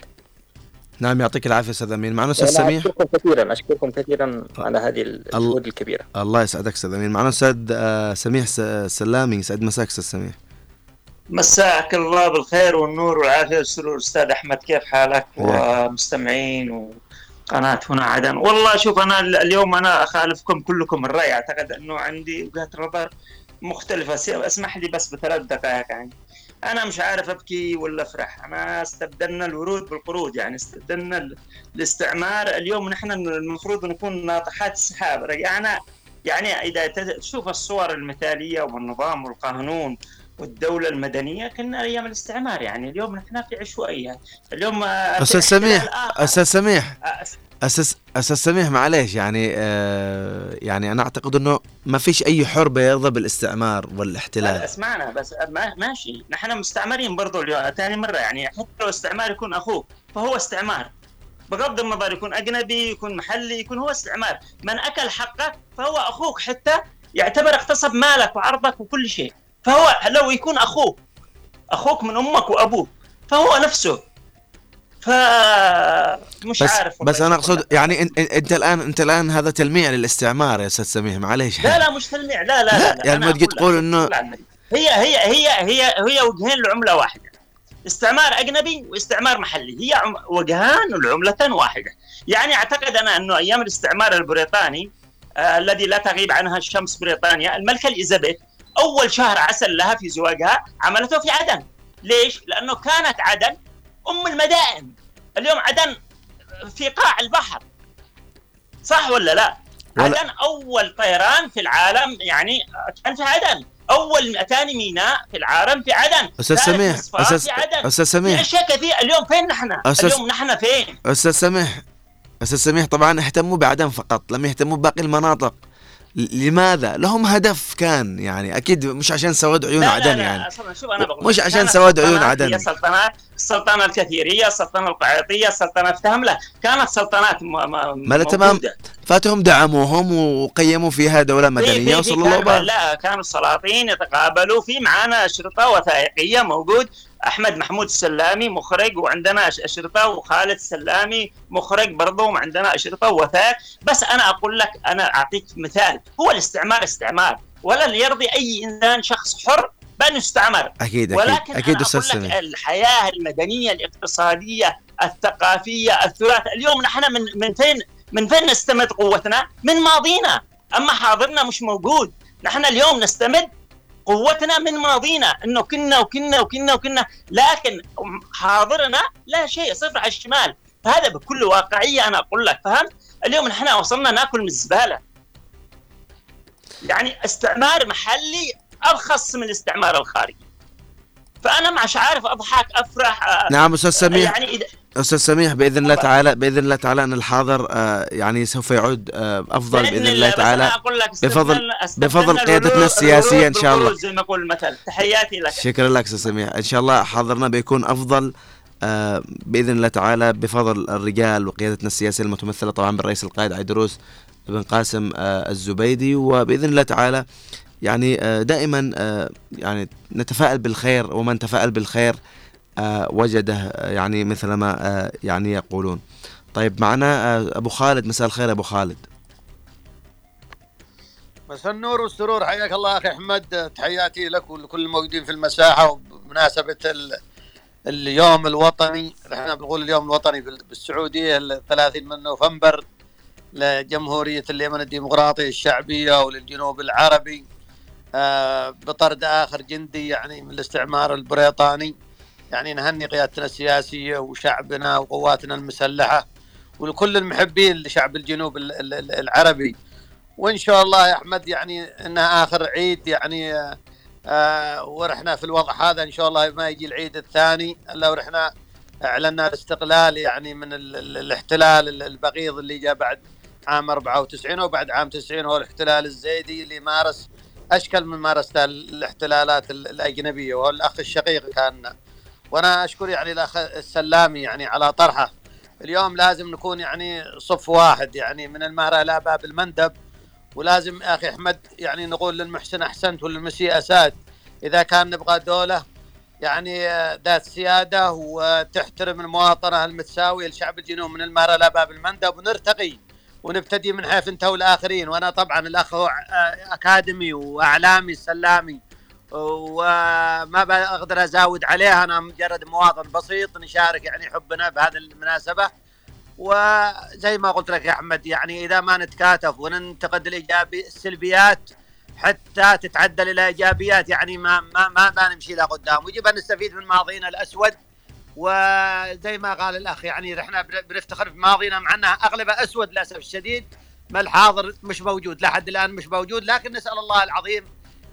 نعم يعطيك العافية أستاذ أمين. معنا أستاذ سميح؟ أشكركم كثيرا أشكركم كثيرا على هذه الجهود الكبيرة. الله يسعدك أستاذ أمين. معنا أستاذ آه، سميح سلامي. يسعد. مساك أستاذ سميح. مساك الله بالخير والنور والعافية. والسرور أستاذ أحمد كيف حالك؟ ومستمعين وقناة هنا عدن. والله شوف أنا اليوم أنا أخالفكم كلكم الرأي. أعتقد أنه عندي وجهة نظر مختلفة. اسمح لي بس بثلاث دقائق يعني. أنا مش عارف أبكي ولا أفرح. أنا استبدلنا الورود بالقرود يعني استبدلنا الاستعمار. اليوم نحن المفروض نكون ناطحات السحاب. رجعنا يعني إذا تشوف الصور المثالية والنظام والقانون والدولة المدنية كنا أيام الاستعمار. يعني اليوم نحن في عشوائية. اليوم أستاذ سميح أستاذ سميح. أساس أساس سميح معليش يعني آه يعني أنا أعتقد إنه ما فيش أي حر بيرضى بالاستعمار والاحتلال. اسمعنا بس ماشي. نحن مستعمرين برضو اليوم ثاني مرة يعني حتى لو استعمار يكون أخوك فهو استعمار. بغض النظر يكون أجنبي يكون محلي يكون هو استعمار. من أكل حقك فهو أخوك حتى يعتبر اغتصب مالك وعرضك وكل شيء. فهو لو يكون أخوك أخوك من أمك وأبوك فهو نفسه فمش بس عارف بس أنا أقصد يعني انت, أنت الان أنت الآن هذا تلميع للاستعمار يا أستاذ سميح معليش. لا لا مش تلميع. لا لا, لا, لا, لا يعني ما تجي تقول انه هي هي هي هي هي وجهين لعملة واحدة. استعمار أجنبي واستعمار محلي. هي وجهان لعملة واحدة. يعني أعتقد أنا إنه أيام الاستعمار البريطاني آه الذي لا تغيب عنها الشمس بريطانيا الملكة إليزابيث أول شهر عسل لها في زواجها عملته في عدن. ليش؟ لأنه كانت عدن أم المدائن اليوم عدن في قاع البحر صح ولا لا؟ ولا. عدن أول طيران في العالم يعني كان في عدن أول ثاني ميناء في العالم في عدن أستاذ سميح أستاذ أستاذ سميح أشياء كثيرة اليوم فين نحن؟ اليوم نحن فين؟ أستاذ سميح أستاذ سميح طبعا اهتموا بعدن فقط لم يهتموا بباقي المناطق لماذا؟ لهم هدف كان يعني أكيد مش عشان سواد عيون لا عدن لا لا يعني شوف أنا بقول مش عشان سواد عيون عدن هي سلطنات السلطنة الكثيرية السلطنة القعيطيه السلطنة التهمله كانت سلطنات ما تمام. فاتهم دعموهم وقيموا فيها دولة مدنية وصلوا الله لا كانوا السلاطين يتقابلوا في معانا أشرطة وثائقية موجود أحمد محمود السلامي مخرج وعندنا أشرطة وخالد السلامي مخرج برضه وعندنا أشرطة وثائق بس أنا أقول لك أنا أعطيك مثال. هو الاستعمار استعمار ولن يرضي أي إنسان شخص حر بان يستعمر أكيد ولكن أكيد أنا أقول لك الحياة المدنية الاقتصادية الثقافية الثلاث اليوم نحن من من فين من فين نستمد قوتنا؟ من ماضينا. أما حاضرنا مش موجود. نحن اليوم نستمد قوتنا من ماضينا. إنه كنا وكنا وكنا وكنا. لكن حاضرنا لا شيء صفر على الشمال. هذا بكل واقعية أنا أقول لك فهمت؟ اليوم نحن وصلنا ناكل من الزبالة. يعني استعمار محلي ارخص من الاستعمار الخارجي. فأنا مش عارف أضحك أفرح نعم أستاذ سميح. يعني إذا أستاذ سميح بإذن الله تعالى بإذن الله تعالى أن الحاضر يعني سوف يعود أفضل بإذن الله. تعالى بفضل بفضل قيادتنا السياسية إن شاء الله. زي ما أقول المثل تحياتي لك. شكرا لك أستاذ سميح. إن شاء الله حاضرنا بيكون أفضل بإذن الله تعالى بفضل الرجال وقيادتنا السياسية المتمثلة طبعا بالرئيس القائد عيدروس بن قاسم الزبيدي. وبإذن الله تعالى يعني آه دائما آه يعني نتفائل بالخير ومن تفائل بالخير آه، وجده يعني مثل ما يعني يقولون. طيب معنا أبو خالد. مساء الخير أبو خالد. مساء النور والسرور. حياك الله أخي أحمد. تحياتي لك ولكل الموجودين في المساحة وبمناسبة اليوم الوطني. إحنا بنقول اليوم الوطني بالسعودية 30 من نوفمبر لجمهورية اليمن الديمقراطية الشعبية وللجنوب العربي. بطرد آخر جندي يعني من الاستعمار البريطاني. يعني نهني قيادتنا السياسية وشعبنا وقواتنا المسلحة ولكل المحبين لشعب الجنوب العربي. وإن شاء الله يا أحمد يعني إنها آخر عيد يعني آه ورحنا في الوضع هذا إن شاء الله ما يجي العيد الثاني. إلا ورحنا أعلنا الاستقلال يعني من الاحتلال البغيض اللي جاء بعد عام 94 وبعد عام 90 هو الاحتلال الزيدي اللي مارس أشكل من مارسته الاحتلالات الأجنبية وهو الأخ الشقيق كان. وأنا أشكر يعني الأخ السلامي يعني على طرحه. اليوم لازم نكون يعني صف واحد يعني من المهرة لا باب المندب. ولازم أخي أحمد يعني نقول للمحسن أحسنت وللمسيء اساد إذا كان نبغى دولة يعني ذات سيادة وتحترم المواطنة المتساوية لشعب الجنوب من المهرة لا باب المندب ونرتقي ونبتدي من حيث انتهوا الآخرين. وأنا طبعا الأخ هو أكاديمي وأعلامي سلامي وما بقدر ازود عليها أنا مجرد مواطن بسيط نشارك يعني حبنا بهذه المناسبة. وزي ما قلت لك يا أحمد يعني إذا ما نتكاتف وننتقد الايجابي السلبيات حتى تتعدل إلى ايجابيات يعني ما ما, ما نمشي لقدام ويجب أن نستفيد من ماضينا الأسود. وزي ما قال الأخ يعني إحنا بنفتخر بماضينا مع أنها أغلبها أسود للأسف الشديد ما الحاضر مش موجود لحد الآن مش موجود لكن نسأل الله العظيم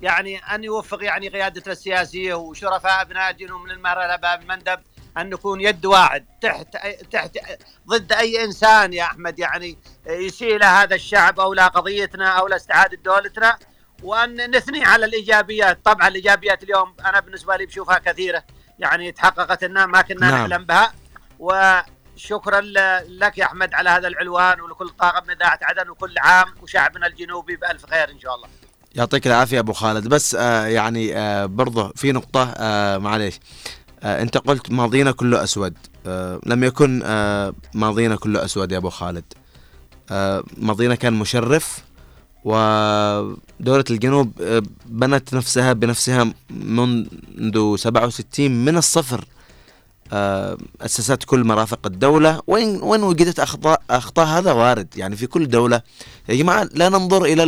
يعني أن يوفق يعني قيادتنا السياسية وشرفاء ابناء الجنوب من باب المندب أن نكون يد واحد تحت تحت ضد أي إنسان يا أحمد يعني يسيء هذا الشعب أو لا قضيتنا أو لا دولتنا وأن نثني على الإيجابيات. طبعا الإيجابيات اليوم أنا بالنسبة لي بشوفها كثيرة. يعني تحققت لنا ما كنا نعم. نحلم بها. وشكرا لك يا أحمد على هذا العنوان ولكل طاقم اذاعه عدن وكل عام وشعبنا الجنوبي بألف خير إن شاء الله. يعطيك العافية أبو خالد. بس آه يعني آه برضه في نقطة آه معليش. آه أنت قلت ماضينا كله أسود. آه لم يكن آه ماضينا كله أسود يا أبو خالد. آه ماضينا كان مشرف ودولة الجنوب آه، بنت نفسها بنفسها منذ 67 من الصفر آه، أسست كل مرافق الدولة وين وين وجدت أخطاء أخطاء هذا وارد. يعني في كل دولة يا جماعة لا ننظر إلى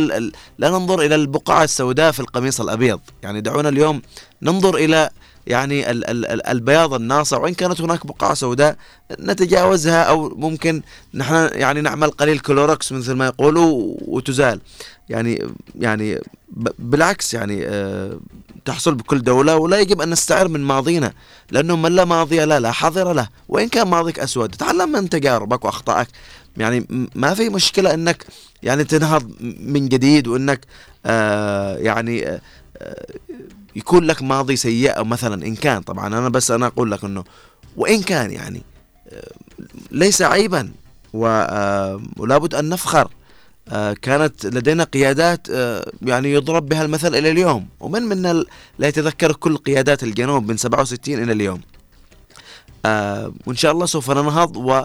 لا ننظر إلى البقعة السوداء في القميص الأبيض. يعني دعونا اليوم ننظر إلى يعني ال ال البياض الناصع وإن كانت هناك بقعة سوداء نتجاوزها أو ممكن نحن يعني نعمل قليل كلوركس مثل ما يقولوا وتزال. يعني يعني بالعكس يعني آه، تحصل بكل دولة ولا يجب أن نستعر من ماضينا لأنه من لا ماضي له لا حاضر له. وإن كان ماضيك أسود تعلم من تجاربك وأخطائك. يعني ما في مشكلة أنك يعني تنهض من جديد وأنك آه يعني آه يكون لك ماضي أو مثلا إن كان. طبعا أنا بس أنا أقول لك أنه وإن كان يعني آه، ليس عيبا. آه، ولابد أن نفخر. آه، كانت لدينا قيادات يعني يضرب بها المثل إلى اليوم. ومن منا لا يتذكر كل قيادات الجنوب من 67 إلى اليوم. وإن شاء الله سوف ننهض. و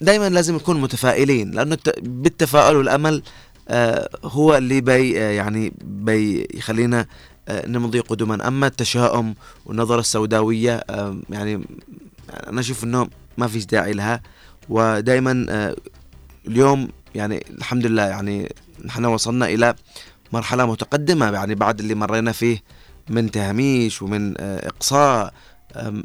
دائما لازم نكون متفائلين لأنه بالتفاؤل والأمل هو اللي بي يعني بيخلينا نمضي قدما أما التشاؤم والنظرة السوداوية يعني أنا أشوف إنه ما فيش داعي لها. ودائما آه، اليوم يعني الحمد لله يعني نحن وصلنا إلى مرحلة متقدمة يعني بعد اللي مرينا فيه من تهميش ومن آه، إقصاء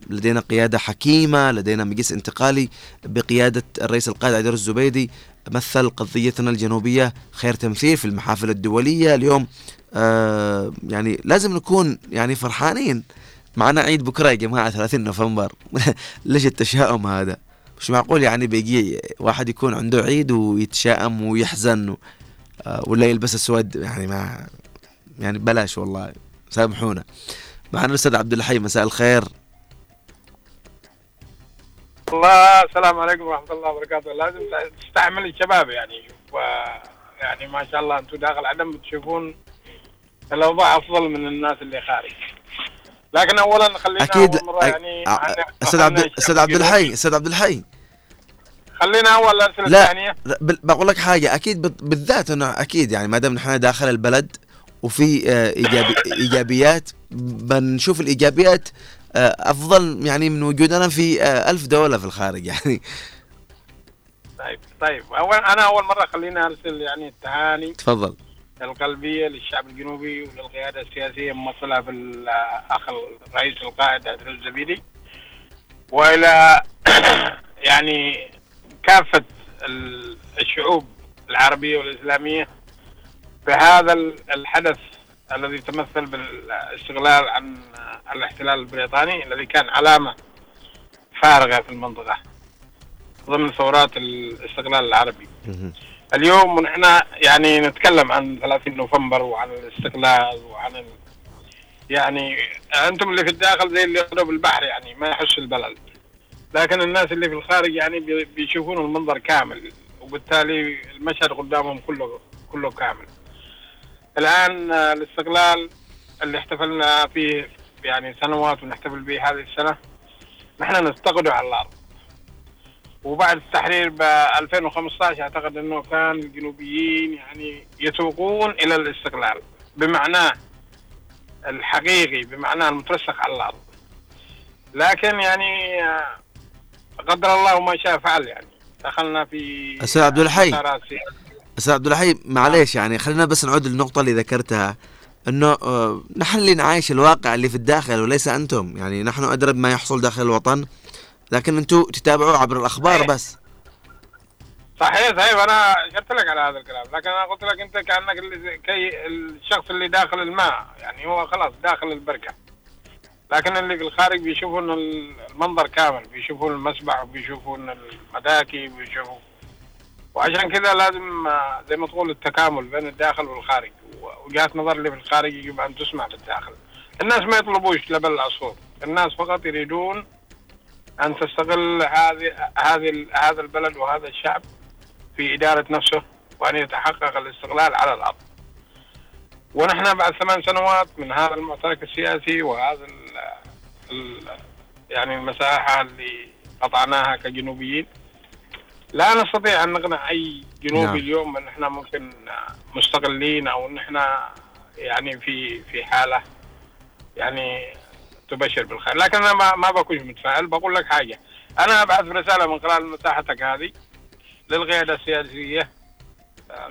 لدينا قيادة حكيمة لدينا مجلس انتقالي بقيادة الرئيس القائد عيدر الزبيدي. مثل قضيتنا الجنوبية خير تمثيل في المحافل الدولية اليوم. آه يعني لازم نكون يعني فرحانين. معنا عيد بكرة يا جماعة 30 نوفمبر. ليش التشاؤم هذا؟ مش معقول يعني بيجي واحد يكون عنده عيد ويتشائم ويحزن آه ولا يلبس أسود؟ يعني ما يعني بلاش والله سامحونا. معنا الأستاذ عبد الحي مساء الخير. الله السلام عليكم ورحمة الله وبركاته. لازم تستعمل الشباب يعني. و يعني ما شاء الله أنتم داخل عدم تشوفون الأوضاع أفضل من الناس اللي خارج. لكن اولا خلينا أكيد مرة يعني أستاذ عبد أستاذ عبد الحي أستاذ عبد الحي. خلينا أول الاسئله لا الثانية بقول لك حاجة. أكيد بالذات إنه أكيد يعني ما دام نحن داخل البلد وفي آه، ايجابي إيجابيات بنشوف الإيجابيات أفضل يعني من وجودنا في آه، ألف دولة في الخارج يعني. طيب طيب. أول أنا أول مرة خليني أرسل يعني التهاني تفضل. القلبية للشعب الجنوبي وللقيادة السياسية ممثلة في الأخ الرئيس القائد عبد الزبيدي. وإلى يعني كافة الشعوب العربية والإسلامية بهذا الحدث الذي تمثل بالاستغلال عن الاحتلال البريطاني الذي كان علامة فارغة في المنطقة ضمن ثورات الاستقلال العربي. اليوم ونحن يعني نتكلم عن 30 نوفمبر وعن الاستقلال وعن ال... يعني أنتم اللي في الداخل زي اللي يقرب البحر يعني ما يحس البلد. لكن الناس اللي في الخارج يعني بيشوفون المنظر كامل وبالتالي المشهد قدامهم كله كله كامل. الآن الاستقلال اللي احتفلنا فيه يعني سنوات ونحتفل به هذه السنة نحن نفتقده على الأرض. وبعد التحرير ب 2015 أعتقد إنه كان الجنوبيين يعني يسوقون إلى الاستقلال بمعناه الحقيقي بمعناه المترسخ على الأرض. لكن يعني قدر الله ما شاء فعل يعني. دخلنا في أستاذ عبد الحي. أستاذ عبد الحي معليش يعني خلينا بس نعود للنقطة اللي ذكرتها إنه آه، نحن اللي نعايش الواقع اللي في الداخل وليس أنتم. يعني نحن ادرى بما يحصل داخل الوطن لكن أنتم تتابعوا عبر الأخبار صحيح. بس. صحيح صحيح. أنا شرت لك على هذا الكلام. لكن أنا قلت لك أنت كأنك كي الشخص اللي داخل الماء. يعني هو خلاص داخل البركة. لكن اللي في الخارج بيشوفون المنظر كامل. بيشوفون المسبح وبيشوفون المداكي وبيشوفون وعشان كذا لازم زي ما تقول التكامل بين الداخل والخارج. وجهات نظر اللي في الخارج يجب أن تسمع في الداخل. الناس ما يطلبوش لبن العصفور الناس فقط يريدون أن تستغل هذه هذه هذا البلد وهذا الشعب في إدارة نفسه وأن يتحقق الاستقلال على الأرض. ونحن بعد ثمان سنوات من هذا المعترك السياسي وهذا ال ال يعني المساحة اللي قطعناها كجنوبيين لا نستطيع أن نقنع أي جنوبي نعم. اليوم أن إحنا ممكن مستقلين أو إن إحنا يعني في في حالة يعني تبشر بالخير. لكن أنا ما ما بكون متفائل. بقول لك حاجة. أنا أبعث رسالة من خلال مساحتك هذه للقيادة السياسية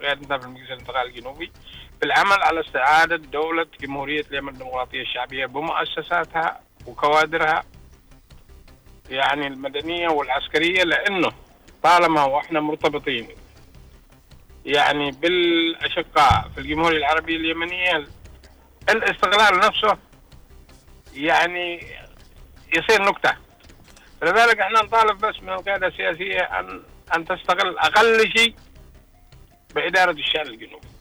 قيادتنا في المجلس الانتقالي الجنوبي بالعمل على استعادة دولة جمهورية اليمن الديمقراطية الشعبية بمؤسساتها وكوادرها يعني المدنية والعسكرية لأنه طالما وإحنا مرتبطين. يعني بالأشقاء في الجمهورية العربية اليمنية الاستقلال نفسه يعني يصير نكتة. لذلك إحنا نطالب بس من القيادة السياسية أن أن تستغل أقل شيء بإدارة الشأن الجنوبي.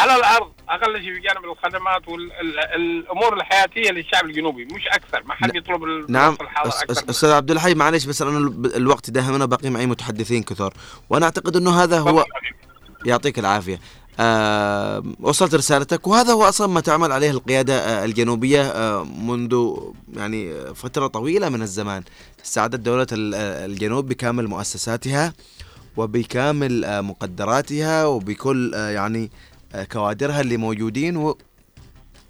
على الأرض أقل شيء في جانب الخدمات والامور الحياتية للشعب الجنوبي مش أكثر ما حد يطلب نعم. أستاذ عبد الحي معلش بس أنا الوقت داهمنا باقي معي متحدثين كثر وأنا أعتقد إنه هذا هو يعطيك العافية. آه وصلت رسالتك وهذا هو أصلا ما تعمل عليه القيادة آه الجنوبية آه منذ يعني فترة طويلة من الزمان. استعادت دولة الجنوب بكامل مؤسساتها وبكامل آه مقدراتها وبكل آه يعني آه كوادرها اللي موجودين و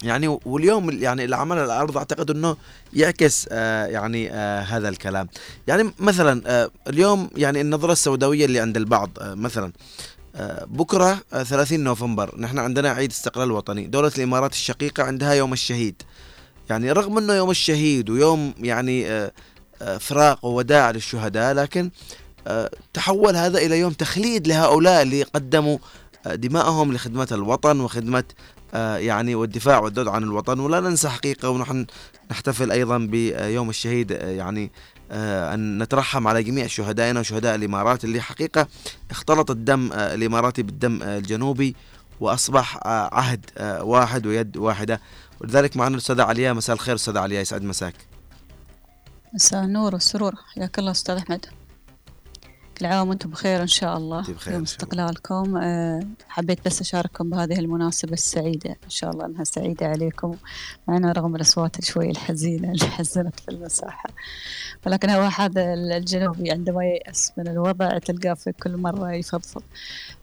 يعني واليوم يعني العمل على الأرض أعتقد إنه يعكس آه يعني آه هذا الكلام. يعني مثلا آه اليوم يعني النظرة السوداوية اللي عند البعض آه مثلا آه، بكرة 30 آه، نوفمبر نحن عندنا عيد استقلال وطني. دولة الإمارات الشقيقة عندها يوم الشهيد. يعني رغم أنه يوم الشهيد ويوم يعني آه، فراق ووداع للشهداء لكن تحول هذا إلى يوم تخليد لهؤلاء اللي قدموا دماءهم لخدمة الوطن وخدمة يعني والدفاع والذود عن الوطن. ولا ننسى حقيقة ونحن نحتفل أيضا بيوم الشهيد يعني آه، أن نترحم على جميع شهدائنا وشهداء الإمارات اللي حقيقة اختلط الدم آه، الإماراتي بالدم آه، الجنوبي وأصبح عهد واحد ويد واحدة. ولذلك معنا الأستاذة عليا. مساء الخير أستاذة عليا. يسعد مساك. مساء النور والسرور. حياك الله أستاذ أحمد. كل عام وأنتم بخير إن شاء الله. بخير يوم استقلالكم. حبيت بس أشارككم بهذه المناسبة السعيدة. إن شاء الله إنها سعيدة عليكم. معنا رغم الأصوات شوي الحزينة اللي حزنت في المساحة. ولكن هو هذا الجنوبي عندما ييأس من الوضع تلقاه في كل مرة يفضفض.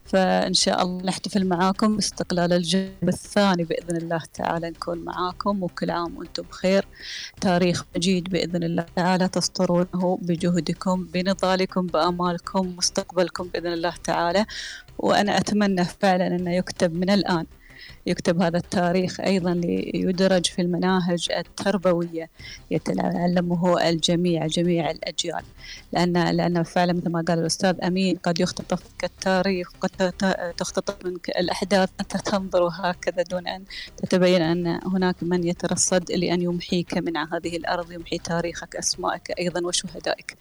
فإن شاء الله نحتفل معاكم باستقلال الجنوب الثاني بإذن الله تعالى نكون معاكم وكل عام وأنتم بخير. تاريخ مجيد بإذن الله تعالى تسطرونه بجهدكم بنضالكم بأمالكم مستقبلكم بإذن الله تعالى. وأنا أتمنى فعلا أنه يكتب من الآن. يكتب هذا التاريخ أيضا ليدرج في المناهج التربوية يتعلمه الجميع جميع الأجيال. لأن لأن فعلا مثل ما قال الأستاذ أمين قد يختطف التاريخ قد تختطف منك الأحداث أنت تنظر هكذا دون أن تتبين أن هناك من يترصد لأن يمحيك من هذه الأرض يمحي تاريخك أسمائك أيضا وشهدائك.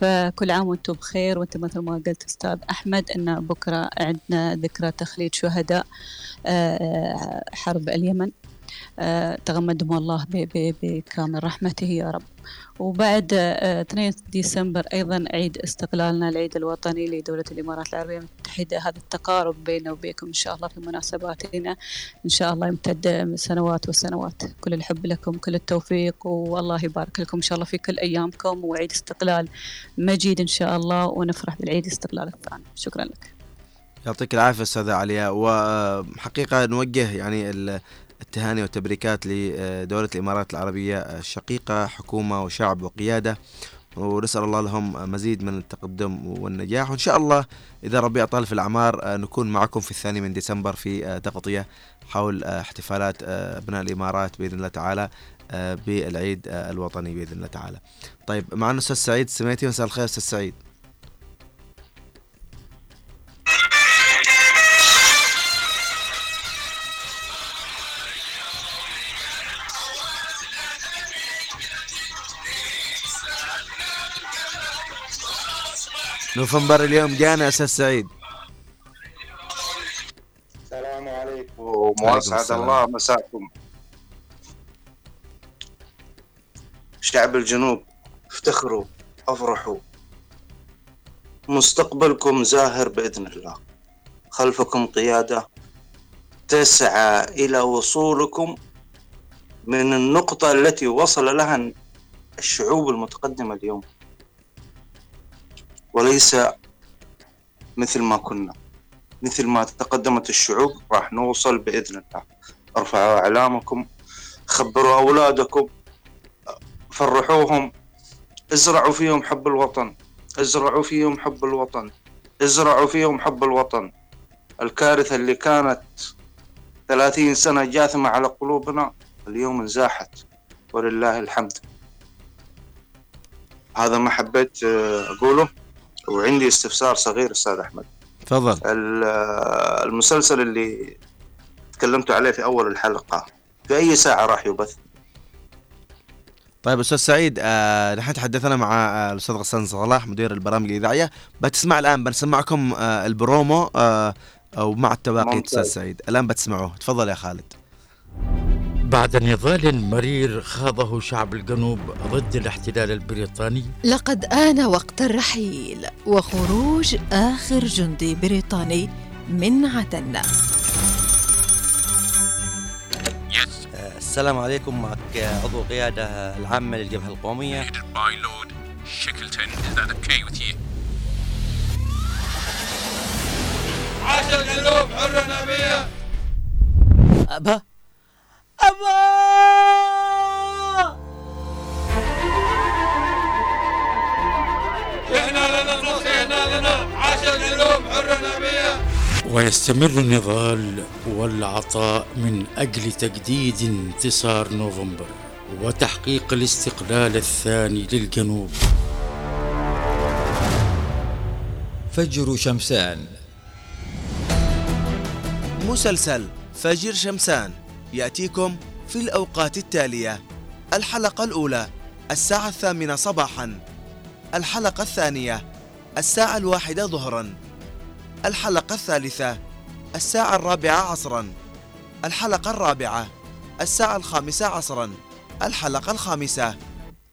فكل عام وأنتم بخير وانت مثل ما قلت أستاذ أحمد إن بكرة عندنا ذكرى تخليد شهداء آه، حرب اليمن. تغمدهم الله بكامل رحمته يا رب. وبعد 2 آه، ديسمبر أيضا عيد استقلالنا العيد الوطني لدولة الإمارات العربية. المتحدة هذا التقارب بيننا وبينكم إن شاء الله في مناسباتنا. إن شاء الله يمتد سنوات وسنوات. كل الحب لكم كل التوفيق والله يبارك لكم إن شاء الله في كل أيامكم. وعيد استقلال مجيد إن شاء الله ونفرح بالعيد استقلال الثاني. شكرا لك. يعطيك العافية أستاذة عليا. وحقيقة نوجه يعني التهاني والتبريكات لدولة الإمارات العربية الشقيقة حكومة وشعب وقيادة. ونسأل الله لهم مزيد من التقدم والنجاح. وإن شاء الله إذا ربي أطال في الأعمار نكون معكم في الثاني من ديسمبر في تغطية حول احتفالات أبناء الإمارات بإذن الله تعالى بالعيد الوطني بإذن الله تعالى. طيب معنا أستاذ سعيد سميتي مساء الخير أستاذ سعيد. نوفمبر اليوم جانا أستاذ سعيد. السلام عليكم. وأسعد الله مساكم. شعب الجنوب افتخروا أفرحوا. مستقبلكم زاهر بإذن الله. خلفكم قيادة تسعى إلى وصولكم من النقطة التي وصل لها الشعوب المتقدمة اليوم. وليس مثل ما كنا. مثل ما تقدمت الشعوب راح نوصل بإذن الله. ارفعوا أعلامكم خبروا أولادكم فرحوهم. ازرعوا فيهم حب الوطن. ازرعوا فيهم حب الوطن. ازرعوا فيهم حب الوطن. الكارثة اللي كانت ثلاثين سنة جاثمة على قلوبنا اليوم انزاحت. ولله الحمد. هذا ما حبيت أقوله. وعندي استفسار صغير أستاذ أحمد. تفضل. المسلسل اللي تكلمتوا عليه في أول الحلقة في أي ساعة راح يبث؟ طيب أستاذ سعيد آه نحن تحدثنا مع آه الأستاذ غسان صلاح مدير البرامج الإذاعية. بتسمع الآن بنسمعكم آه البرومو آه أو مع التباقي أستاذ سعيد. الآن بتسمعوه. تفضل يا خالد. بعد نضال مرير خاضه شعب الجنوب ضد الاحتلال البريطاني. لقد آن وقت الرحيل وخروج آخر جندي بريطاني من عدن. السلام عليكم. معك عضو قيادة العامة للجبهة القومية. عاش الجنوب حر نبيه أبا أبا! إحنا لنا النصر إحنا لنا عاش الجنوب حر نبية. ويستمر النضال والعطاء من أجل تجديد انتصار نوفمبر وتحقيق الاستقلال الثاني للجنوب. فجر شمسان. مسلسل فجر شمسان. يأتيكم في الأوقات التالية. الحلقة الأولى الساعة الثامنة صباحا. الحلقة الثانية الساعة الواحدة ظهرا. الحلقة الثالثة الساعة الرابعة عصرا. الحلقة الرابعة الساعة الخامسة عصرا. الحلقة الخامسة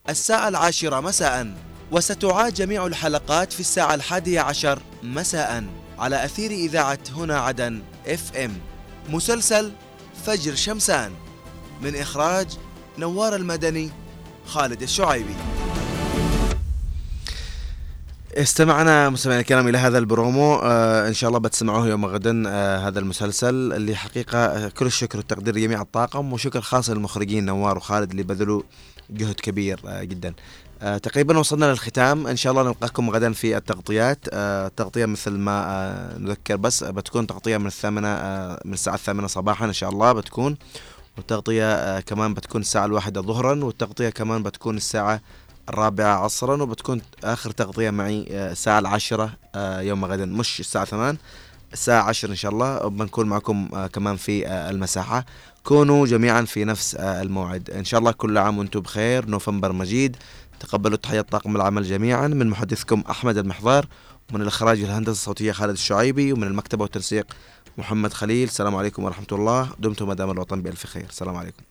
الساعة العاشرة مساء. وستعاد جميع الحلقات في الساعة الحادية عشر مساء. على أثير إذاعة هنا عدن FM مسلسل فجر شمسان من إخراج نوار المدني خالد الشعيبي. استمعنا مستمعينا الكرام إلى هذا البرومو. آه إن شاء الله بتسمعوه يوم غدا آه هذا المسلسل اللي حقيقة آه كل الشكر والتقدير لجميع الطاقم وشكر خاص للمخرجين نوار وخالد اللي بذلوا جهد كبير آه جدا. آه تقريبا وصلنا للختام. إن شاء الله نلقاكم غدا في التغطيات. آه التغطيه مثل ما آه نذكر بس آه بتكون تغطية من الثامنة آه من الساعة الثامنة صباحا إن شاء الله بتكون. والتغطية آه كمان بتكون الساعة الواحدة ظهرا والتغطية كمان بتكون الساعة الرابعة عصرا وبتكون آخر تغطية معي الساعة العاشرة يوم غدا مش الساعة ثمان الساعة عشر إن شاء الله. بنكون معكم كمان في المساحة. كونوا جميعا في نفس الموعد. إن شاء الله كل عام وأنتم بخير. نوفمبر مجيد. تقبلوا تحيات طاقم العمل جميعا. من محدثكم أحمد المحضار ومن الإخراج الهندسة الصوتية خالد الشعيبي ومن المكتبة والتنسيق محمد خليل. السلام عليكم ورحمة الله. دمتم مدام الوطن بألف خير. السلام عليكم.